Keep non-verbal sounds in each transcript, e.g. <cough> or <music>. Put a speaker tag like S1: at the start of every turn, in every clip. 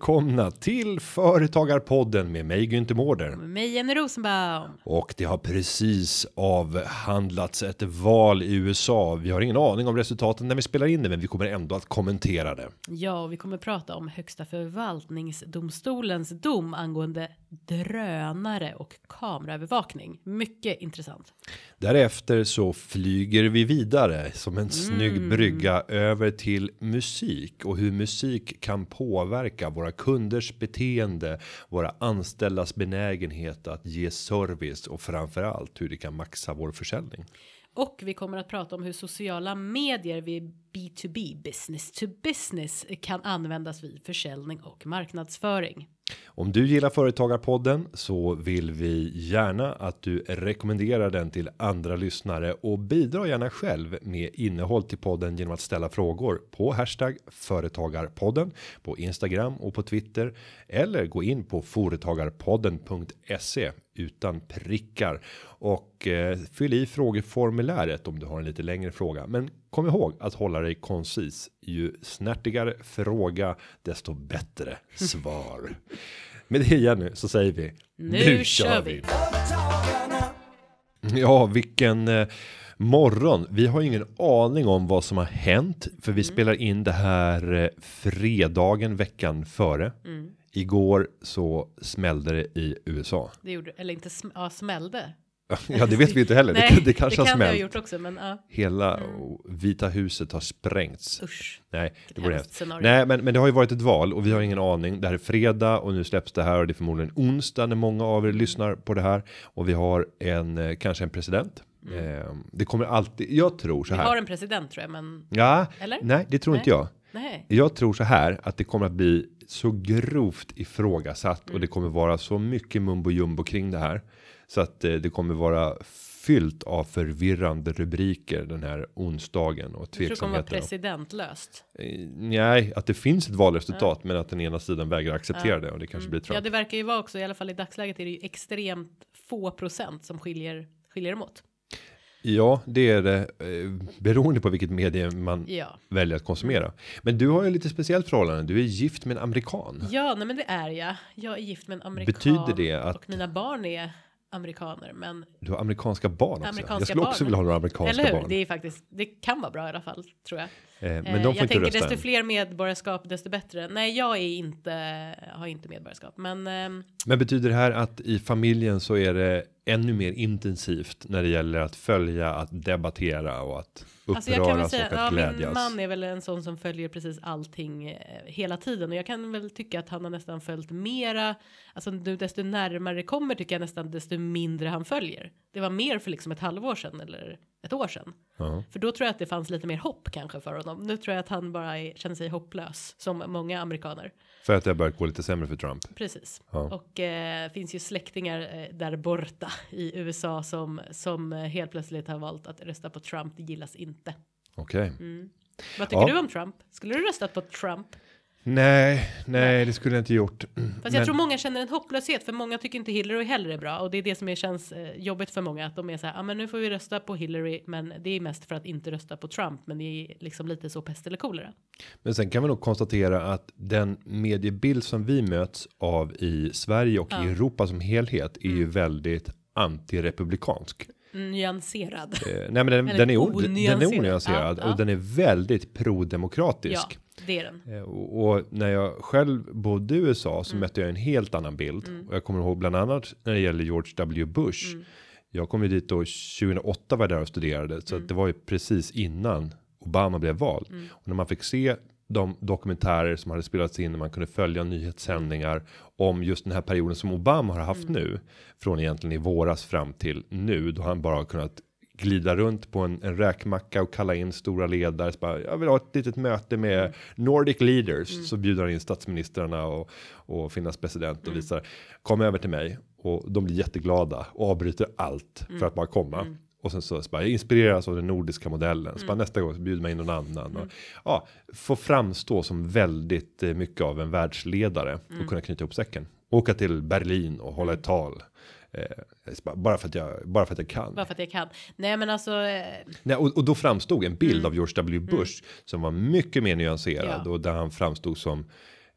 S1: Välkomna till Företagarpodden med mig Günther Mårder.
S2: Med mig Jenny Rosenbaum.
S1: Och det har precis avhandlats ett val i USA. Vi har ingen aning om resultaten när vi spelar in det, men vi kommer ändå att kommentera det.
S2: Ja, och vi kommer prata om Högsta förvaltningsdomstolens dom angående drönare och kameraövervakning. Mycket intressant.
S1: Därefter så flyger vi vidare som en snygg brygga över till musik och hur musik kan påverka våra kunders beteende, våra anställdas benägenhet att ge service och framförallt hur det kan maxa vår försäljning.
S2: Och vi kommer att prata om hur sociala medier vid B2B, business to business, kan användas vid försäljning och marknadsföring.
S1: Om du gillar Företagarpodden så vill vi gärna att du rekommenderar den till andra lyssnare och bidra gärna själv med innehåll till podden genom att ställa frågor på hashtag företagarpodden på Instagram och på Twitter eller gå in på företagarpodden.se utan prickar och eh, fyll i frågeformuläret om du har en lite längre fråga. Men kom ihåg att hålla dig koncis. Ju snärtigare fråga, desto bättre svar. <laughs> Med det Jenny så säger vi
S2: Nu kör vi.
S3: Företagarna.
S1: Ja, vilken eh, morgon. Vi har ingen aning om vad som har hänt för vi spelar in det här eh, fredagen veckan före. Igår så smällde det i USA.
S2: Det gjorde, eller inte, sm- ja, smällde. <laughs>
S1: Ja, det vet vi inte heller.
S2: Nej,
S1: det, det kanske
S2: det kan
S1: har smält.
S2: gjort också, men ja,
S1: Hela Vita huset har sprängts.
S2: usch.
S1: Nej, det vore
S2: hemskt
S1: hemskt.
S2: scenario.
S1: Nej, men, men det har ju varit ett val och vi har ingen aning. Det här är fredag och nu släpps det här och det är förmodligen onsdag när många av er lyssnar på det här och vi har en eh, kanske en president. Eh, det kommer alltid. Jag tror så
S2: Mm. Vi har
S1: här.
S2: en president tror jag, men
S1: Ja,
S2: Eller?
S1: nej, det tror
S2: Nej.
S1: inte jag.
S2: nej.
S1: Jag tror så här att det kommer att bli så grovt ifrågasatt och det
S2: Mm.
S1: kommer vara så mycket mumbo jumbo kring det här så att eh, det kommer vara fyllt av förvirrande rubriker den här onsdagen och
S2: Jag tror det kommer vara
S1: tveksamheter.
S2: presidentlöst.
S1: Eh, Nej, att det finns ett valresultat men att den ena sidan vägrar acceptera det och det kanske blir Trump.
S2: Ja, det verkar ju vara också, i alla fall i dagsläget är det ju extremt få procent som skiljer, skiljer dem åt.
S1: Ja, det är det eh, beroende på vilket medie man
S2: Ja.
S1: väljer att konsumera. Men du har ju lite speciellt förhållande. Du är gift med en amerikan.
S2: Ja, nej men det är jag. Jag är gift med en amerikan.
S1: Betyder det att-
S2: Och mina barn är amerikaner, men
S1: Du har amerikanska barn också.
S2: Amerikanska
S1: jag skulle också
S2: barn.
S1: vilja ha några amerikanska
S2: eller hur?
S1: barn.
S2: Det är faktiskt, det kan vara bra i alla fall, tror jag.
S1: Eh, men
S2: Eh,
S1: de får
S2: jag
S1: inte
S2: tänker
S1: rösta
S2: desto
S1: än.
S2: fler medborgarskap, desto bättre. Nej, jag är inte, har inte medborgarskap, men ehm,
S1: Men betyder det här att i familjen så är det ännu mer intensivt när det gäller att följa, att debattera och att uppröras
S2: Alltså jag kan väl säga,
S1: och att
S2: ja, min
S1: glädjas?
S2: man är väl en sån som följer precis allting eh, hela tiden och jag kan väl tycka att han har nästan följt mera. Alltså desto närmare kommer tycker jag nästan desto mindre han följer. Det var mer för liksom ett halvår sedan eller ett år sedan.
S1: Ja.
S2: För då tror jag att det fanns lite mer hopp kanske för honom. Nu tror jag att han bara är, känner sig hopplös som många amerikaner.
S1: För att det har börjat gå lite sämre för Trump.
S2: Precis.
S1: Ja.
S2: Och eh, finns ju släktingar eh, där borta i USA som som helt plötsligt har valt att rösta på Trump. Det gillas inte.
S1: Okej.
S2: Vad tycker
S1: Ja.
S2: du om Trump? Skulle du röstat på Trump?
S1: Nej, nej, det skulle jag inte gjort. <clears throat>
S2: Fast
S1: Men-
S2: jag tror många känner en hopplöshet för många tycker inte Hillary heller är bra och det är det som är, känns eh, jobbigt för många att de är så här, ja men nu får vi rösta på Hillary men det är mest för att inte rösta på Trump men det är liksom lite så pest eller kolera.
S1: Men sen kan vi nog konstatera att den mediebild som vi möts av i Sverige och i Europa som helhet är
S2: Mm.
S1: ju väldigt antirepublikansk.
S2: Nyanserad.
S1: Eh, nej men den, den är, o- den är
S2: onyanserad.
S1: onyanserad
S2: Ja, ja.
S1: och den är väldigt
S2: Ja,
S1: prodemokratisk.
S2: Det är den.
S1: Eh, Och, och när jag själv bodde i USA
S2: Mm.
S1: så mötte jag en helt annan bild. Och jag kommer ihåg bland annat när det gäller George W. Bush.
S2: Mm.
S1: Jag kom ju dit då 2008 var jag där och studerade. Så
S2: Mm.
S1: att det var ju precis innan Obama blev vald. Och när man fick se de dokumentärer som hade spelats in och man kunde följa nyhetssändningar om just den här perioden som Obama har haft
S2: Mm.
S1: nu. Från egentligen i våras fram till nu då han bara har kunnat glida runt på en, en räkmacka och kalla in stora ledare. Så bara, jag vill ha ett litet möte med Nordic leaders. Så bjuder han in statsministrarna och, och Finlands president och visar kom över till mig och de blir jätteglada och avbryter allt för att bara komma. Och sen så, så bara, jag inspireras av den nordiska modellen. Så bara, nästa gång så bjuder man in någon annan. Och, ja, få framstå som väldigt eh, mycket av en världsledare och kunna knyta ihop säcken. Åka till Berlin och hålla ett tal. Eh, bara för att jag bara för att jag kan.
S2: Bara för att jag kan. Nej, men alltså. Eh,
S1: Nej, och, och då framstod en bild
S2: Mm.
S1: av George W. Bush som var mycket mer nyanserad
S2: Ja.
S1: och där han framstod som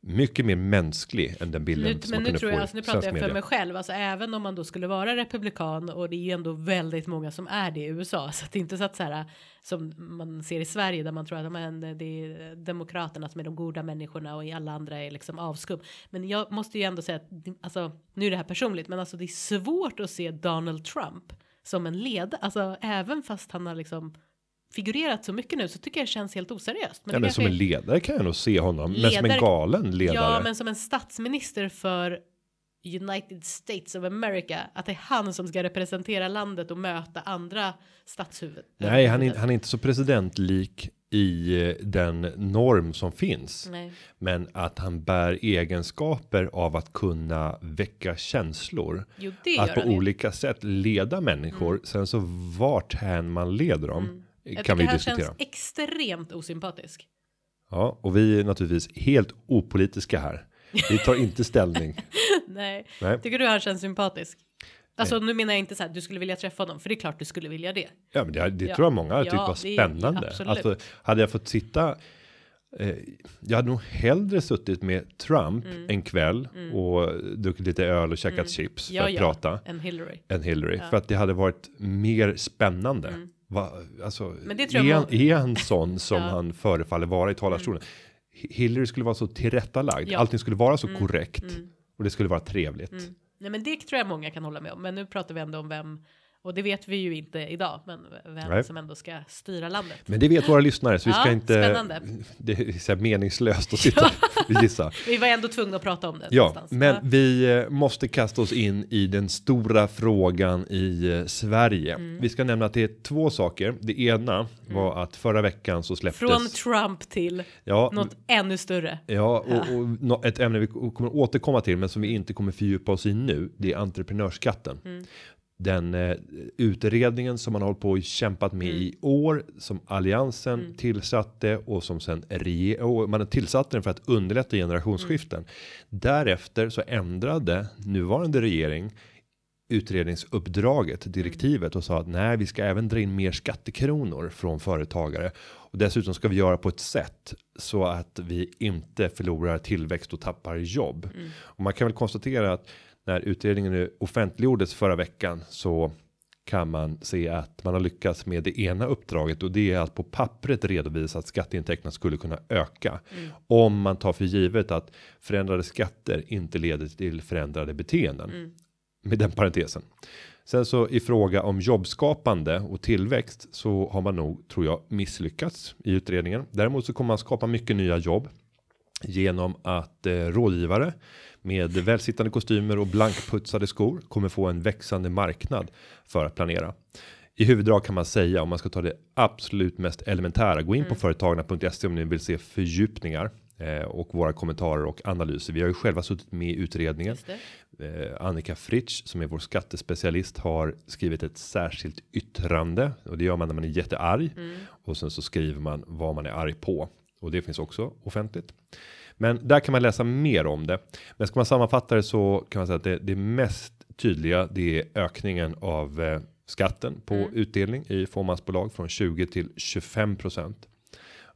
S1: mycket mer mänsklig än den bilden
S2: Nu,
S1: som
S2: men nu tror jag,
S1: i
S2: alltså, nu pratar jag för
S1: media.
S2: mig själv, alltså även om man då skulle vara republikan och det är ju ändå väldigt många som är det i USA, så att det är inte så att så här som man ser i Sverige där man tror att men, det är demokraterna som är de goda människorna och alla andra är liksom avskum. Men jag måste ju ändå säga att alltså nu är det här personligt, men alltså det är svårt att se Donald Trump som en ledare, alltså även fast han har liksom figurerat så mycket nu så tycker jag det känns helt oseriöst.
S1: Ja,
S2: det
S1: men som en ledare kan jag nog se honom, men som en
S2: Ledare-
S1: galen ledare.
S2: Ja, men som en statsminister för United States of America, att det är han som ska representera landet och möta andra statshuvud.
S1: Nej, han är, han är inte så presidentlik i eh, den norm som finns.
S2: Nej.
S1: Men att han bär egenskaper av att kunna väcka känslor.
S2: Jo, det
S1: att på olika sätt leda människor. Sen så vart hän man leder dem.
S2: Mm. Jag
S1: Kan vi
S2: tycker han
S1: diskutera.
S2: känns extremt osympatisk.
S1: Ja, och vi är naturligtvis helt opolitiska här. Vi tar inte <laughs> ställning.
S2: Nej.
S1: Nej.
S2: Tycker du han känns sympatisk? Alltså nu menar jag inte så här, du skulle vilja träffa honom, för det är klart du skulle vilja det.
S1: Ja, men det, det
S2: Ja.
S1: tror jag många tyckt
S2: Ja,
S1: var
S2: det är-
S1: spännande.
S2: absolut.
S1: Alltså, hade jag fått sitta. Eh, jag hade nog hellre suttit med Trump en kväll och druckit lite öl och käkat chips för
S2: Mm. Ja,
S1: att prata
S2: En Hillary.
S1: än Hillary för att det hade varit mer spännande. Va, alltså,
S2: Mm. Men det tror jag
S1: är,
S2: må-
S1: är han sån <laughs> som
S2: Ja. Mm.
S1: han förefaller vara i talarstolen? Hi- Hillary skulle vara så tillrättalagd.
S2: Ja. Mm.
S1: Allting skulle vara så korrekt och det skulle vara trevligt.
S2: Nej men det tror jag många kan hålla med om. Men nu pratar vi ändå om vem, och det vet vi ju inte idag, men vem
S1: Nej.
S2: som ändå ska styra landet.
S1: Men det vet våra lyssnare så vi
S2: Ja,
S1: ska inte.
S2: spännande. <laughs>
S1: Det är så meningslöst att sitta <laughs> och gissa.
S2: Vi var ändå tvungna att prata om det.
S1: Ja,
S2: någonstans.
S1: men
S2: Ja.
S1: vi eh, måste kasta oss in i den stora frågan i eh, Sverige.
S2: Mm.
S1: Vi ska nämna att det är två saker. Det ena var att förra veckan så släpptes.
S2: Från Trump till
S1: ja,
S2: något ännu större.
S1: Ja, och, och nå- ett ämne vi kommer återkomma till, men som vi inte kommer fördjupa oss i nu. Det är entreprenörsskatten.
S2: Mm.
S1: Den eh, utredningen som man har hållit på och kämpat med
S2: Mm.
S1: i år som alliansen tillsatte och som sen och man tillsatte den för att underlätta generationsskiften.
S2: Mm.
S1: Därefter så ändrade nuvarande regering utredningsuppdraget, direktivet och sa att nej, vi ska även dra in mer skattekronor från företagare och dessutom ska vi göra på ett sätt så att vi inte förlorar tillväxt och tappar jobb. Och man kan väl konstatera att när utredningen nu offentliggjordes förra veckan så kan man se att man har lyckats med det ena uppdraget och det är att på pappret redovisa att skatteintäkterna skulle kunna öka. Om man tar för givet att förändrade skatter inte leder till förändrade beteenden. Med den parentesen. Sen så i fråga om jobbskapande och tillväxt så har man nog tror jag misslyckats i utredningen. Däremot så kommer man skapa mycket nya jobb genom att eh, rådgivare med välsittande kostymer och blankputsade skor kommer få en växande marknad för att planera. I huvuddrag kan man säga om man ska ta det absolut mest elementära. Gå in på företagarna.se om ni vill se fördjupningar eh, och våra kommentarer och analyser. Vi har ju själva suttit med i utredningen. Eh, Annika Fritsch som är vår skattespecialist har skrivit ett särskilt yttrande och det gör man när man är jättearg och sen så skriver man vad man är arg på och det finns också offentligt. Men där kan man läsa mer om det. Men ska man sammanfatta det så kan man säga att det, det mest tydliga det är ökningen av eh, skatten på utdelning i fåmansbolag från 20 till 25%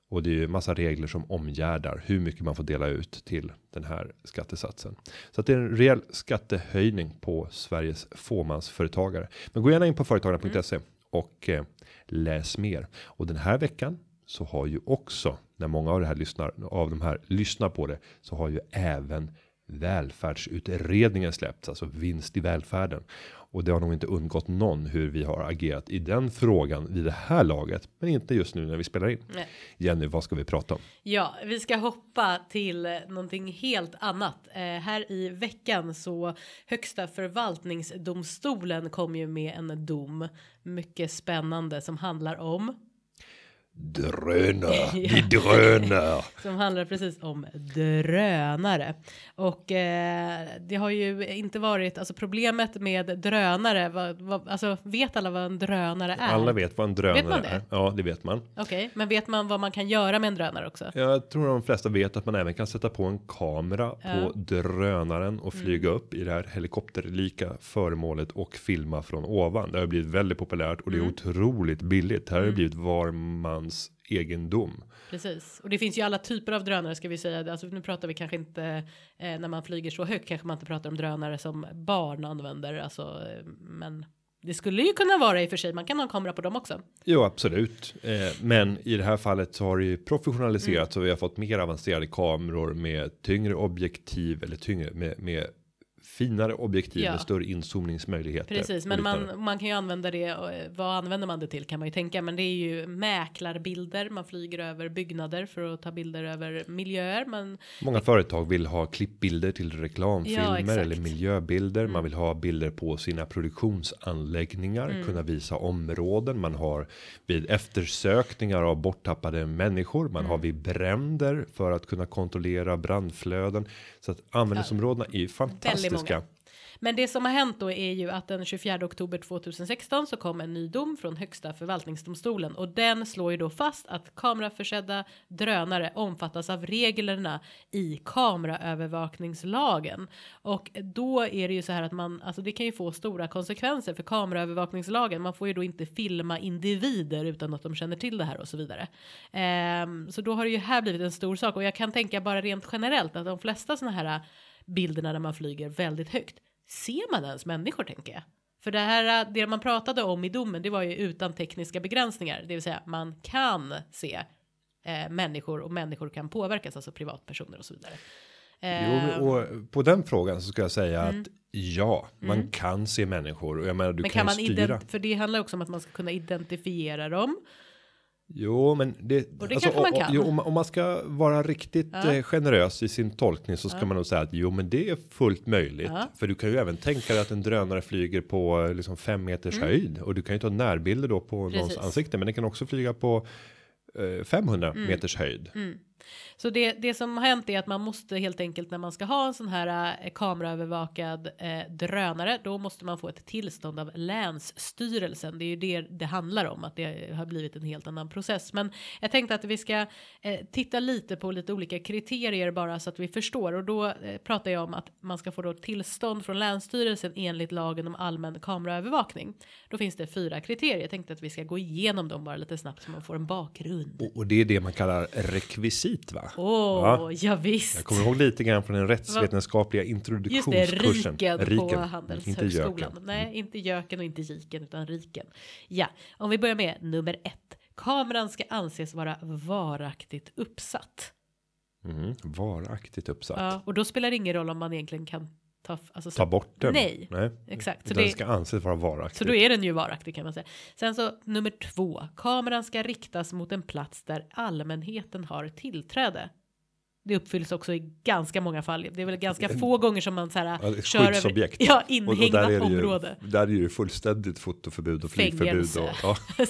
S1: och det är ju massa regler som omgärdar hur mycket man får dela ut till den här skattesatsen. Så att det är en rejäl skattehöjning på Sveriges fåmansföretagare. Men gå gärna in på företagarna.se och eh, läs mer. Och den här veckan så har ju också när många av det här lyssnar av de här lyssnar på det så har ju även välfärdsutredningen släppts, alltså vinst i välfärden. Och det har nog inte undgått någon hur vi har agerat i den frågan vid det här laget, men inte just nu när vi spelar in.
S2: Nej.
S1: Jenny, vad ska vi prata om?
S2: Ja, vi ska hoppa till någonting helt annat. Eh, här i veckan så högsta förvaltningsdomstolen kom ju med en dom. Mycket spännande som handlar om.
S1: Drönare, <laughs> vi drönar.
S2: Som handlar precis om drönare. Och eh, det har ju inte varit, alltså problemet med drönare, vad, vad, alltså vet alla vad en drönare är?
S1: Alla vet vad en drönare
S2: Vet man det?
S1: är. Ja, det vet man.
S2: Okej, men vet man vad man kan göra med en drönare också?
S1: Jag tror de flesta vet att man även kan sätta på en kamera på drönaren och flyga upp i det här helikopterlika föremålet och filma från ovan. Det har blivit väldigt populärt och det är otroligt billigt. Det här har det blivit var mans egendom.
S2: Precis, och det finns ju alla typer av drönare ska vi säga. Alltså nu pratar vi kanske inte eh, när man flyger så högt kanske man inte pratar om drönare som barn använder, alltså, eh, men det skulle ju kunna vara i och för sig. Man kan ha en kamera på dem också.
S1: Jo, absolut. Eh, men i det här fallet så har det ju professionaliserats
S2: Mm.
S1: och vi har fått mer avancerade kameror med tyngre objektiv eller tyngre med, med finare objektiv
S2: Ja.
S1: med större inzoomningsmöjligheter.
S2: Precis, men man, man kan ju använda det. Och, eh, vad använder man det till kan man ju tänka, men det är ju mäklarbilder. Man flyger över byggnader för att ta bilder över miljöer. Men
S1: Många företag vill ha klippbilder till
S2: Ja,
S1: reklamfilmer
S2: exakt.
S1: eller miljöbilder. Man vill ha bilder på sina produktionsanläggningar,
S2: Mm.
S1: kunna visa områden. Man har vid eftersökningar av borttappade människor. Man
S2: Mm.
S1: har vid bränder för att kunna kontrollera brandflöden. Så att användningsområdena är ju fantastiska
S2: många. Men det som har hänt då är ju att den 24 oktober 2016 så kom en ny dom från högsta förvaltningsdomstolen och den slår ju då fast att kameraförsedda drönare omfattas av reglerna i kameraövervakningslagen och då är det ju så här att man alltså det kan ju få stora konsekvenser för kameraövervakningslagen. Man får ju då inte filma individer utan att de känner till det här och så vidare. Ehm, så då har det ju här blivit en stor sak och jag kan tänka bara rent generellt att de flesta såna här bilderna när man flyger väldigt högt. Ser man ens människor tänker jag? För det här, det man pratade om i domen, det var ju utan tekniska begränsningar, det vill säga man kan se eh, människor och människor kan påverkas, alltså privatpersoner och så vidare.
S1: Jo,
S2: Eh,
S1: och på den frågan så ska jag säga att ja, man kan se människor och jag menar du
S2: Mm. men
S1: kan,
S2: kan man
S1: styra.
S2: för det handlar också om att man ska kunna identifiera dem.
S1: Jo, men det, alltså,
S2: Och det kanske man
S1: o- o-
S2: kan.
S1: Jo, om, man- om man ska vara riktigt
S2: Ja.
S1: eh, generös i sin tolkning så ska man nog säga att jo, men det är fullt möjligt.
S2: Ja.
S1: För du kan ju även tänka dig att en drönare flyger på eh, liksom fem meters höjd och du kan ju ta närbilder då på någons
S2: Mm. Precis.
S1: ansikte, men den kan också flyga på eh, 500
S2: Mm.
S1: meters höjd.
S2: Så det, det som har hänt är att man måste helt enkelt när man ska ha en sån här eh, kameraövervakad eh, drönare, då måste man få ett tillstånd av länsstyrelsen. Det är ju det det handlar om, att det har blivit en helt annan process. Men jag tänkte att vi ska eh, titta lite på lite olika kriterier bara så att vi förstår och då eh, pratar jag om att man ska få då tillstånd från länsstyrelsen enligt lagen om allmän kameraövervakning. Då finns det fyra kriterier. Jag tänkte att vi ska gå igenom dem bara lite snabbt så man får en bakgrund.
S1: Och, och det är det man kallar rekvisit va?
S2: Åh,
S1: Ja.
S2: ja, visst.
S1: Jag kommer ihåg lite grann från den rättsvetenskapliga
S2: Just det,
S1: introduktionskursen.
S2: riken, på
S1: Inte
S2: Handelshögskolan.
S1: göken.
S2: Nej, inte göken och inte giken utan riken. Ja, om vi börjar med nummer ett. Kameran ska anses vara varaktigt uppsatt.
S1: Mm, varaktigt uppsatt.
S2: Ja, och då spelar det ingen roll om man egentligen kan ta, alltså, så,
S1: Ta bort den.
S2: Nej,
S1: Nej.
S2: exakt. Så
S1: Utan det ska anses vara varaktigt.
S2: så då är den ju varaktig kan man säga. Sen så nummer två. Kameran ska riktas mot en plats där allmänheten har tillträde. Det uppfylls också i ganska många fall. Det är väl ganska få gånger som man så här
S1: Ja,
S2: kör över ja,
S1: Och- och
S2: inhägnat
S1: där är det ju,
S2: område.
S1: Där är ju fullständigt fotoförbud och flygförbud. Och, <laughs> ja.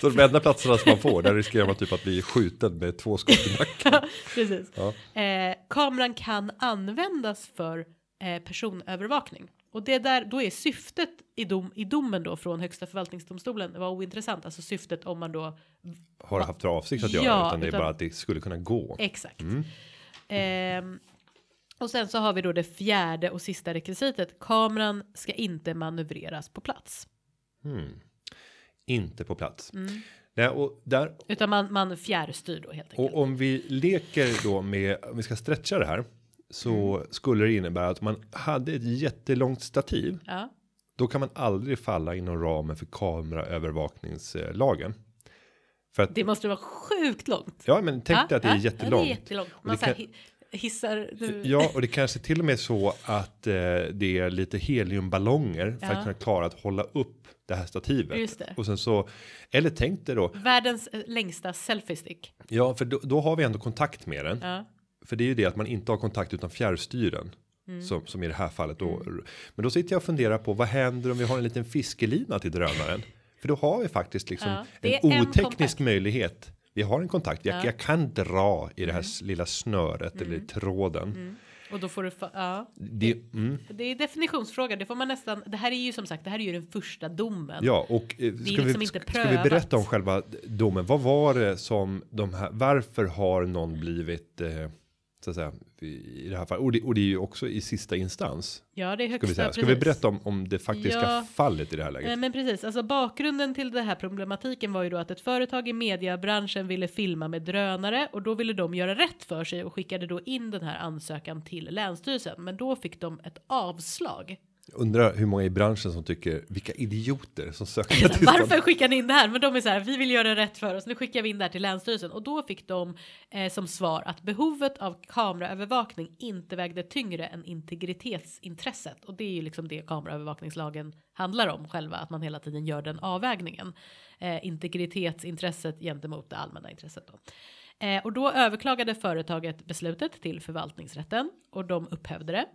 S2: så,
S1: de enda platserna som man får, där riskerar man typ att bli skjuten med två skott i <laughs> nacken.
S2: Precis.
S1: Ja.
S2: Eh, kameran kan användas för eh, personövervakning. Och det där, då är syftet i, dom, i domen då från Högsta förvaltningsdomstolen var ointressant. Alltså syftet om man då
S1: Har haft för avsikt att
S2: Ja,
S1: göra, utan det är
S2: utan-
S1: bara att det skulle kunna gå.
S2: Exakt.
S1: Mm.
S2: Ehm, och sen så har vi då det fjärde och sista rekvisitet. Kameran ska inte manövreras på plats.
S1: Mm. Inte på plats.
S2: Mm.
S1: Nej, och, där,
S2: Utan man, man fjärrstyr då helt enkelt.
S1: och om vi leker då med, om vi ska stretcha det här. Så
S2: Mm.
S1: skulle det innebära att man hade ett jättelångt stativ.
S2: Ja,
S1: Då kan man aldrig falla inom ramen för kameraövervakningslagen. För att,
S2: det måste vara sjukt långt.
S1: ja men tänk dig att det är
S2: Ja,
S1: jättelångt.
S2: Ja, det är jättelångt. Man
S1: kan-
S2: hi- hissar. Du,
S1: Ja, och det kanske till och med är så att eh, det är lite heliumballonger för
S2: Ja.
S1: att kunna klara att hålla upp det här stativet.
S2: Just det.
S1: Och sen så, eller tänk dig då,
S2: Världens eh, längsta selfie stick.
S1: ja för då, då har vi ändå kontakt med den.
S2: Ja.
S1: För det är ju det att man inte har kontakt utan fjärrstyren.
S2: Mm.
S1: Som, som i det här fallet då. Men då sitter jag och funderar på vad händer om vi har en liten fiskelina till drönaren? För då har vi faktiskt liksom
S2: Ja,
S1: en
S2: en
S1: oteknisk
S2: kontakt.
S1: möjlighet vi har en kontakt. Jag,
S2: Ja.
S1: jag kan dra i det här s- lilla snöret eller i tråden.
S2: Och då får du, ja.
S1: Det, mm,
S2: Det är definitionsfråga, det får man nästan, det här är ju som sagt, det här är ju den första domen.
S1: ja, och eh, ska,
S2: liksom
S1: vi,
S2: inte
S1: ska vi berätta om själva domen? Vad var det som de här? Varför har någon blivit eh, så att säga i det här fallet? Och det, och det är ju också i sista instans.
S2: Ja, det är
S1: Ska
S2: högsta,
S1: vi säga. Ska vi berätta om, om det faktiska
S2: Ja.
S1: fallet i det här läget?
S2: Eh, Men precis, alltså bakgrunden till den här problematiken var ju då att ett företag i mediebranschen ville filma med drönare och då ville de göra rätt för sig och skickade då in den här ansökan till länsstyrelsen. Men då fick de ett avslag.
S1: Undrar hur många i branschen som tycker vilka idioter som söker <laughs> tillstånd.
S2: Varför skickar ni in det här? Men de är så här, vi vill göra rätt för oss. Nu skickar vi in det här till länsstyrelsen och då fick de eh, som svar att behovet av kameraövervakning inte vägde tyngre än integritetsintresset och det är ju liksom det kameraövervakningslagen handlar om själva att man hela tiden gör den avvägningen. Eh, integritetsintresset gentemot det allmänna intresset. Då. Eh, och då överklagade företaget beslutet till förvaltningsrätten och de upphävde det.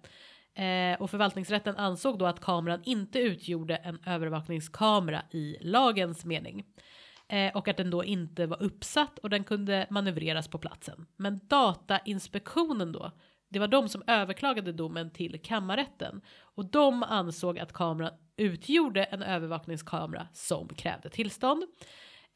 S2: Eh, och förvaltningsrätten ansåg då att kameran inte utgjorde en övervakningskamera i lagens mening. Eh, och att den då inte var uppsatt och den kunde manövreras på platsen. Men Datainspektionen då, det var de som överklagade domen till kammarrätten. Och de ansåg att kameran utgjorde en övervakningskamera som krävde tillstånd.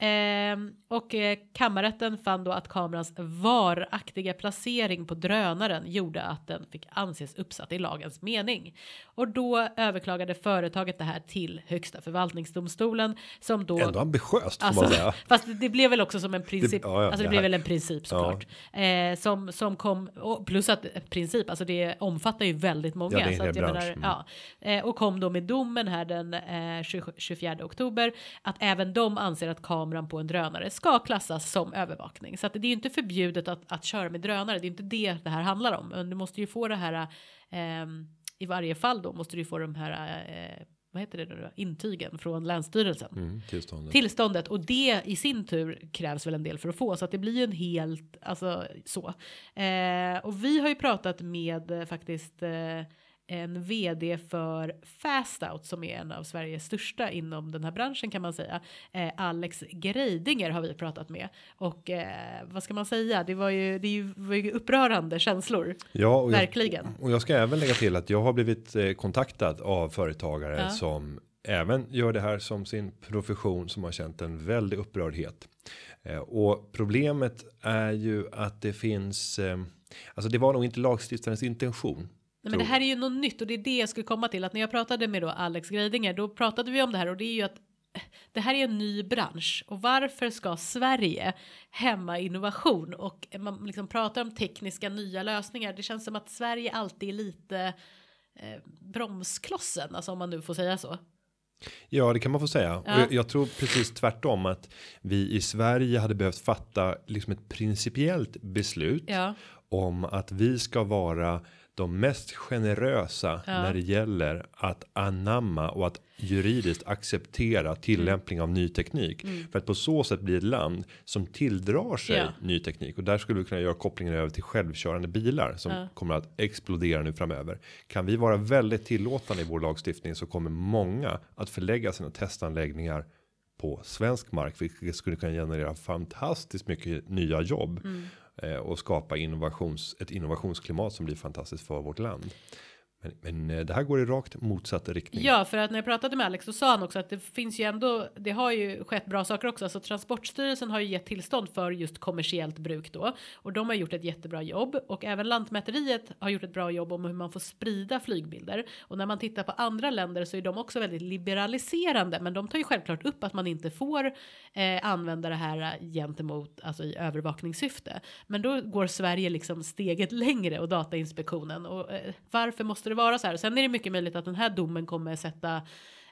S2: Ehm, och eh, kammarrätten fann då att kamerans varaktiga placering på drönaren gjorde att den fick anses uppsatt i lagens mening. Och då överklagade företaget det här till Högsta förvaltningsdomstolen som då
S1: Ändå ambitiöst får
S2: Alltså,
S1: man säga. <laughs>
S2: fast det blev väl också som en princip.
S1: Det- ja, ja,
S2: alltså det
S1: det
S2: blev väl en princip såklart. Eh, som, som kom, och plus att eh, princip, alltså det omfattar ju väldigt många.
S1: Ja, det är
S2: så att jag
S1: bransch. Mm.
S2: ja, eh, och kom då med domen här den eh, 20, 24 oktober. Att även de anser att kameran på en drönare ska klassas som övervakning. Så att det är ju inte förbjudet att, att köra med drönare. Det är inte det det här handlar om. Men du måste ju få det här ehm, i varje fall då måste du få de här eh, vad heter det nu då? intygen från länsstyrelsen
S1: Mm, tillståndet.
S2: tillståndet och det i sin tur krävs väl en del för att få så att det blir ju en helt alltså så. Eh, och vi har ju pratat med eh, faktiskt eh, en vd för Fastout som är en av Sveriges största inom den här branschen kan man säga. Eh, Alex Greidinger har vi pratat med och eh, vad ska man säga? Det var ju, det ju, var ju upprörande känslor.
S1: Ja, och jag,
S2: Verkligen.
S1: och jag ska även lägga till att jag har blivit eh, kontaktad av företagare
S2: Ja.
S1: som även gör det här som sin profession som har känt en väldig upprördhet. Eh, och problemet är ju att det finns, eh, alltså det var nog inte lagstiftarens intention.
S2: Nej, men det här är ju något nytt och det är det jag skulle komma till att när jag pratade med då Alex Greidinger då pratade vi om det här och det är ju att eh, det här är en ny bransch och varför ska Sverige hämma innovation och man liksom pratar om tekniska nya lösningar. Det känns som att Sverige alltid är lite eh, bromsklossen, alltså om man nu får säga så.
S1: Ja, det kan man få säga.
S2: Ja.
S1: Jag, jag tror precis tvärtom att vi i Sverige hade behövt fatta liksom ett principiellt beslut
S2: Ja,
S1: om att vi ska vara de mest generösa
S2: Ja.
S1: när det gäller att anamma och att juridiskt acceptera tillämpning av ny teknik för att på så sätt bli ett land som tilldrar sig
S2: Mm. Ja.
S1: ny teknik och där skulle vi kunna göra kopplingen över till självkörande bilar som
S2: Ja.
S1: kommer att explodera nu framöver. Kan vi vara väldigt tillåtande i vår lagstiftning så kommer många att förlägga sina testanläggningar på svensk mark, vilket skulle kunna generera fantastiskt mycket nya jobb
S2: Mm.
S1: Eh, och skapa innovations ett innovationsklimat som blir fantastiskt för vårt land. Men, men eh, det här går i rakt motsatt riktning.
S2: Ja, för att när jag pratade med Alex så sa han också att det finns ju ändå, det har ju skett bra saker också. Alltså Transportstyrelsen har ju gett tillstånd för just kommersiellt bruk då och de har gjort ett jättebra jobb och även Lantmäteriet har gjort ett bra jobb om hur man får sprida flygbilder. Och när man tittar på andra länder så är de också väldigt liberaliserande, men de tar ju självklart upp att man inte får eh, använda det här gentemot, alltså i övervakningssyfte. Men då går Sverige liksom steget längre och Datainspektionen och eh, varför måste det vara så här? Sen är det mycket möjligt att den här domen kommer sätta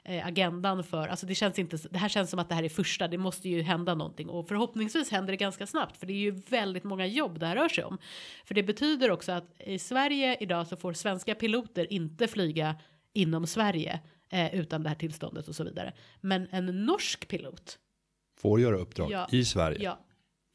S2: eh, agendan för, alltså det känns inte, det här känns som att det här är första, det måste ju hända någonting och förhoppningsvis händer det ganska snabbt för det är ju väldigt många jobb det här rör sig om. För det betyder också att i Sverige idag så får svenska piloter inte flyga inom Sverige eh, utan det här tillståndet och så vidare. Men en norsk pilot,
S1: Får göra uppdrag
S2: Ja.
S1: i Sverige.
S2: ja,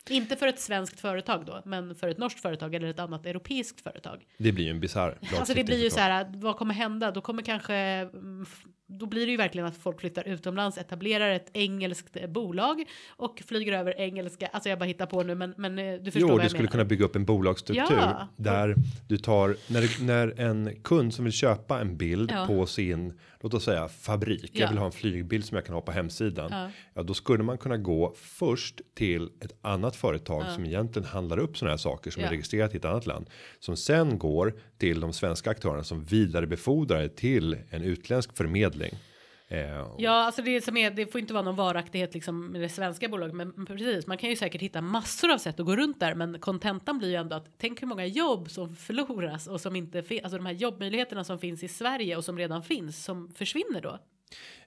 S2: inte för ett svenskt företag då, men för ett norskt företag eller ett annat europeiskt företag.
S1: Det blir ju en bisarr
S2: Alltså det blir ju så här, vad kommer hända? Då kommer kanske mm, då blir det ju verkligen att folk flyttar utomlands, etablerar ett engelskt eh, bolag och flyger över engelska. Alltså jag bara hittar på nu, men, men eh, du förstår
S1: Jo,
S2: vad
S1: du
S2: jag
S1: skulle
S2: menar.
S1: kunna bygga upp en bolagsstruktur
S2: Ja.
S1: där du tar när, det- när en kund som vill köpa en bild
S2: Ja.
S1: på sin låt oss säga fabrik. Jag
S2: Ja.
S1: vill ha en flygbild som jag kan ha på hemsidan.
S2: Ja.
S1: Då skulle man kunna gå först till ett annat företag som egentligen handlar upp sådana här saker som är registrerat i ett annat land som sen går till de svenska aktörerna som vidarebefordrar till en utländsk förmedling. Eh,
S2: Ja, alltså det som är, det får inte vara någon varaktighet liksom med det svenska bolaget, men precis, man kan ju säkert hitta massor av sätt att gå runt där, men kontentan blir ju ändå att tänk hur många jobb som förloras och som inte finns, alltså de här jobbmöjligheterna som finns i Sverige och som redan finns som försvinner då.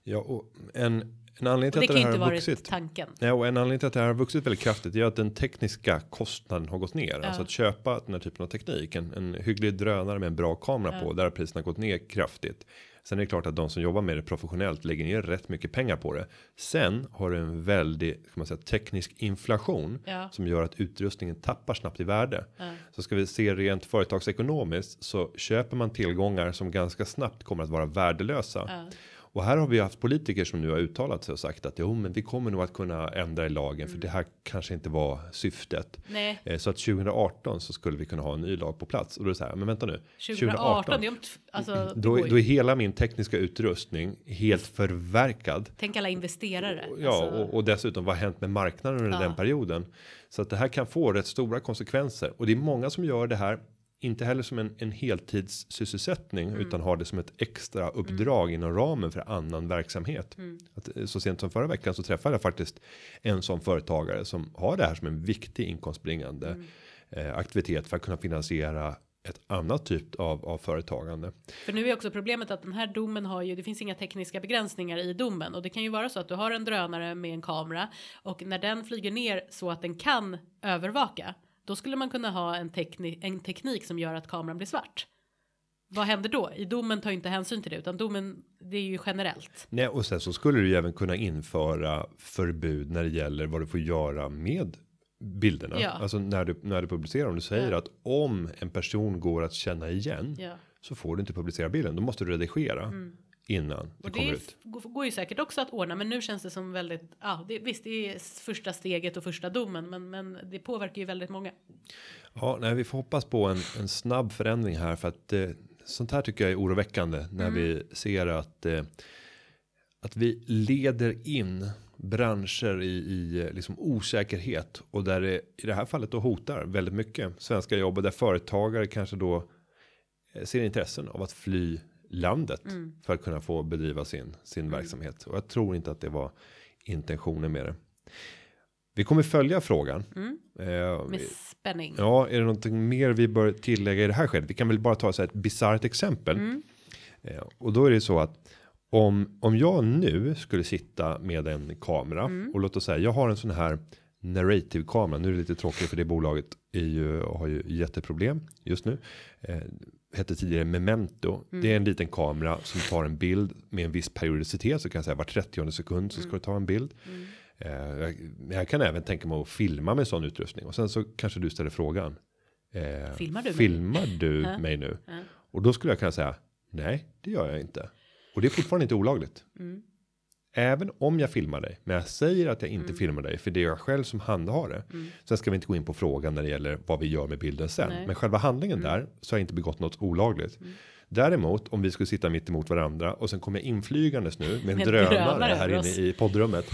S1: Ja, och en, en anledning till
S2: det
S1: att det
S2: ju
S1: här har vuxit.
S2: tanken.
S1: Ja, och en anledning till att det här har vuxit väldigt kraftigt är att den tekniska kostnaden har gått ner. Alltså att köpa den här typen av teknik, en, en hygglig drönare med en bra kamera på, där har priserna gått ner kraftigt. Sen är det klart att de som jobbar med det professionellt lägger ner rätt mycket pengar på det. Sen har du en väldig man säga, teknisk inflation
S2: Ja.
S1: som gör att utrustningen tappar snabbt i värde. Så ska vi se rent företagsekonomiskt så köper man tillgångar som ganska snabbt kommer att vara värdelösa. Och här har vi haft politiker som nu har uttalat sig och sagt att jo, men vi kommer nog att kunna ändra i lagen för det här kanske inte var syftet.
S2: Nej.
S1: Eh, Så att 2018 så skulle vi kunna ha en ny lag på plats och då är det så här. Men vänta nu.
S2: 2018, det är om, t- alltså, det
S1: då, då är hela min tekniska utrustning helt förverkad.
S2: Tänk alla investerare.
S1: Ja,
S2: alltså,
S1: och, och dessutom vad har hänt med marknaden under
S2: Ja.
S1: den perioden? Så att det här kan få rätt stora konsekvenser och det är många som gör det här. Inte heller som en, en heltidssysselsättning
S2: Mm.
S1: utan har det som ett extra uppdrag inom ramen för annan verksamhet.
S2: Mm.
S1: Att, eh, så sent som förra veckan så träffade jag faktiskt en sån företagare som har det här som en viktig inkomstbringande
S2: Mm.
S1: eh, aktivitet för att kunna finansiera ett annat typ av, av företagande.
S2: För nu är också problemet att den här domen har ju, det finns inga tekniska begränsningar i domen och det kan ju vara så att du har en drönare med en kamera och när den flyger ner så att den kan övervaka, då skulle man kunna ha en, tekni en teknik som gör att kameran blir svart. Vad händer då? I domen tar inte hänsyn till det utan domen, det är ju generellt.
S1: Nej, och sen så skulle du ju även kunna införa förbud när det gäller vad du får göra med bilderna.
S2: Ja.
S1: Alltså när du när du publicerar om du säger
S2: Ja.
S1: att om en person går att känna igen
S2: Ja.
S1: så får du inte publicera bilden. Då måste du redigera innan det.
S2: Och
S1: kommer
S2: det
S1: ut.
S2: går- går ju säkert också att ordna, men nu känns det som väldigt, ja, det, visst det är första steget och första domen, men, men det påverkar ju väldigt många.
S1: Ja, nej, vi får hoppas på en, en snabb förändring här för att eh, sånt här tycker jag är oroväckande när
S2: Mm.
S1: vi ser att eh, att vi leder in branscher i, i eh, liksom osäkerhet och där det i det här fallet då hotar väldigt mycket svenska jobb och där företagare kanske då eh, ser intressen av att fly landet
S2: Mm.
S1: för att kunna få bedriva sin sin verksamhet och jag tror inte att det var intentionen med det. Vi kommer följa frågan. Eh,
S2: Mm. Med spänning.
S1: Ja, är det någonting mer vi bör tillägga i det här skedet? Vi kan väl bara ta så här ett bisarrt exempel.
S2: Mm.
S1: Eh, och då är det så att om om jag nu skulle sitta med en kamera
S2: Mm.
S1: och låt oss säga jag har en sån här narrative kamera. Nu är det lite tråkigt för det bolaget är ju har ju jätteproblem just nu. Eh, hette tidigare Memento.
S2: Mm.
S1: Det är en liten kamera som tar en bild med en viss periodicitet så kan jag säga var 30 sekund
S2: Mm.
S1: så ska det ta en bild. Eh, jag, jag kan även tänka mig att filma med sån utrustning och sen så kanske du ställer frågan. Eh,
S2: Filmar du mig?
S1: filmar du <laughs>
S2: Ja.
S1: mig nu? Och då skulle jag kunna säga nej, det gör jag inte. Och det är fortfarande inte olagligt.
S2: Mm.
S1: Även om jag filmar dig, men jag säger att jag inte filmar dig för det är jag själv som handhar det.
S2: Mm.
S1: Sen ska vi inte gå in på frågan när det gäller vad vi gör med bilden sen,
S2: Nej. Mm.
S1: men själva handlingen där så har jag inte begått något olagligt. Däremot om vi skulle sitta mitt emot varandra och sen kommer jag inflygandes nu med en drönare, här inne i poddrummet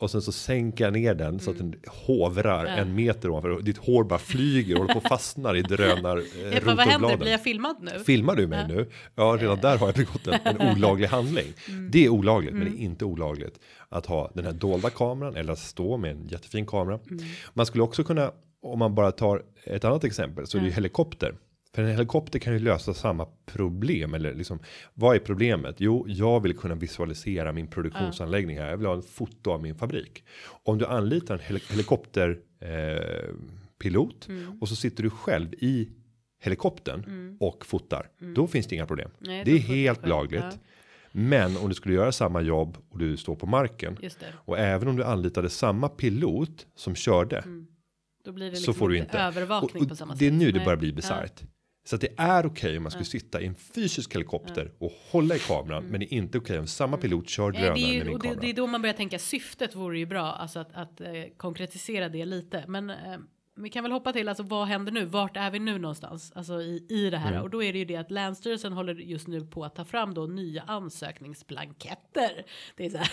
S1: och sen så sänker jag ner den så att den hovrar
S2: Mm. Ja.
S1: en meter ovanför och ditt hår bara flyger och håller på och fastnar i drönar <laughs> eh,
S2: bara, vad händer? Blir jag filmad nu?
S1: Filmar du mig nu? Ja, redan där har jag begått en, en <laughs> olaglig handling.
S2: Mm.
S1: Det är olagligt, men det är inte olagligt att ha den här dolda kameran eller att stå med en jättefin kamera.
S2: Mm.
S1: Man skulle också kunna, om man bara tar ett annat exempel, så är det ju helikopter. För en helikopter kan ju lösa samma problem eller liksom vad är problemet? Jo, jag vill kunna visualisera min produktionsanläggning här. Jag vill ha en foto av min fabrik. Om du anlitar en hel- helikopter eh, pilot
S2: Mm.
S1: och så sitter du själv i helikoptern och fotar. Då finns det inga problem.
S2: Mm. Nej,
S1: det är helt lagligt.
S2: Ja.
S1: Men om du skulle göra samma jobb och du står på marken
S2: det.
S1: och även om du anlitade samma pilot som körde
S2: blir det
S1: så
S2: liksom
S1: får du
S2: inte övervakning
S1: och, och
S2: på samma sätt.
S1: Det är nu det
S2: Nej.
S1: börjar bli
S2: Ja.
S1: Så att det är okej om man skulle sitta i en fysisk helikopter och hålla i kameran. Men det är inte okej om samma pilot kör
S2: Mm.
S1: Drönaren med min
S2: och det,
S1: kamera.
S2: det är då man börjar tänka syftet vore ju bra, alltså att, att eh, konkretisera det lite. Men eh, vi kan väl hoppa till, alltså vad händer nu? Vart är vi nu någonstans? Alltså i, i det här.
S1: Mm.
S2: Och då är det ju det att Länsstyrelsen håller just nu på att ta fram då nya ansökningsblanketter. Det är så här,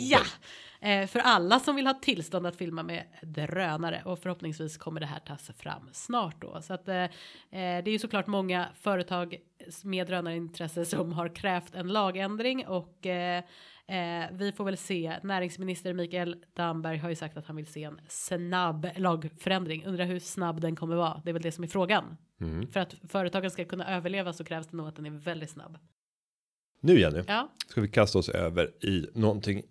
S2: ja! Eh, för alla som vill ha tillstånd att filma med drönare och förhoppningsvis kommer det här tas fram snart då. Så att eh, eh, det är ju såklart många företag med drönarintresse <laughs> som har krävt en lagändring och eh, Eh, vi får väl se. Näringsminister Mikael Damberg har ju sagt att han vill se en snabb lagförändring. Undrar hur snabb den kommer vara. Det är väl det som är frågan.
S1: Mm.
S2: För att företagen ska kunna överleva så krävs det nog att den är väldigt snabb.
S1: Nu Jenny,
S2: Ja,
S1: ska vi kasta oss över i någonting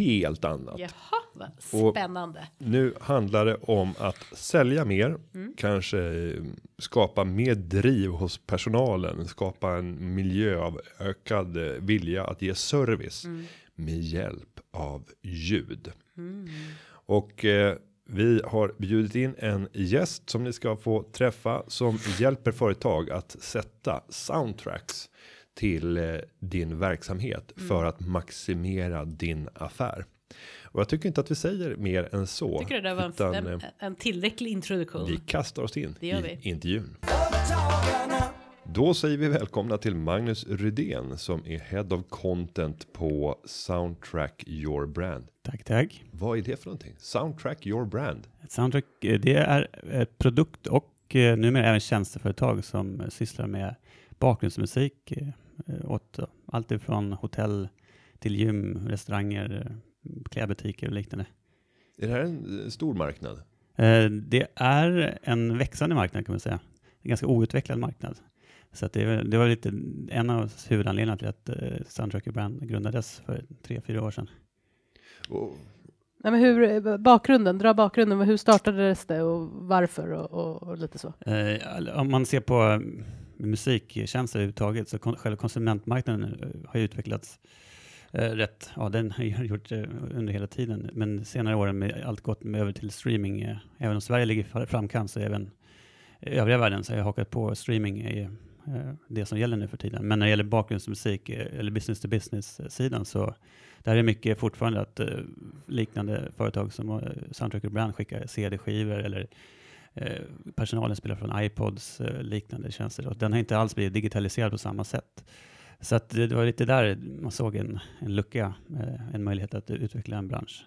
S1: helt annat.
S2: jaha, vad
S1: Och-
S2: spännande.
S1: Nu handlar det om att sälja mer,
S2: Mm.
S1: kanske eh, skapa mer driv hos personalen, skapa en miljö av ökad eh, vilja att ge service
S2: Mm.
S1: med hjälp av ljud. Och eh, vi har bjudit in en gäst som ni ska få träffa som hjälper företag att sätta soundtracks till eh, din verksamhet
S2: Mm.
S1: för att maximera din affär. Och jag tycker inte att vi säger mer än så.
S2: Tycker du det var
S1: utan,
S2: en,
S1: eh,
S2: en, tillräcklig introduktion?
S1: vi kastar oss in
S2: Det gör
S1: i
S2: vi.
S1: intervjun. Då säger vi välkomna till Magnus Rydén som är Head of Content på Soundtrack Your Brand.
S4: Tack, tack.
S1: Vad är det för någonting? Soundtrack Your Brand.
S4: Ett Soundtrack, eh, det är ett produkt och numera även tjänsteföretag som sysslar med bakgrundsmusik eh, åt allt ifrån hotell till gym, restauranger, klädbutiker och liknande.
S1: Är det här en stor marknad?
S4: Eh, Det är en växande marknad kan man säga. En ganska outvecklad marknad. Så att det, det var lite en av huvudanledningarna till att eh, Soundtrack Brand grundades för tre, fyra år sedan.
S1: Och
S2: Nej, men hur, bakgrunden, dra bakgrunden. Hur startades det och varför och, och, och lite så?
S4: Eh, om man ser på musiktjänster överhuvudtaget så kon själva konsumentmarknaden eh, har ju utvecklats eh, rätt. Ja, den har ju <laughs> gjort det under hela tiden. Men senare åren med allt gått med över till streaming. Eh, även om Sverige ligger i framkant så även övriga världen så har jag hakat på streaming är eh, det som gäller nu för tiden. Men när det gäller bakgrundsmusik eh, eller business to business eh, sidan så där är mycket fortfarande att eh, liknande företag som eh, Soundtrack Brand skickar CD-skivor eller eh, personalen spelar från iPods, eh, liknande tjänster. Och den har inte alls blivit digitaliserad på samma sätt. Så att det, var lite där man såg en, en lucka, eh, en möjlighet att utveckla en bransch.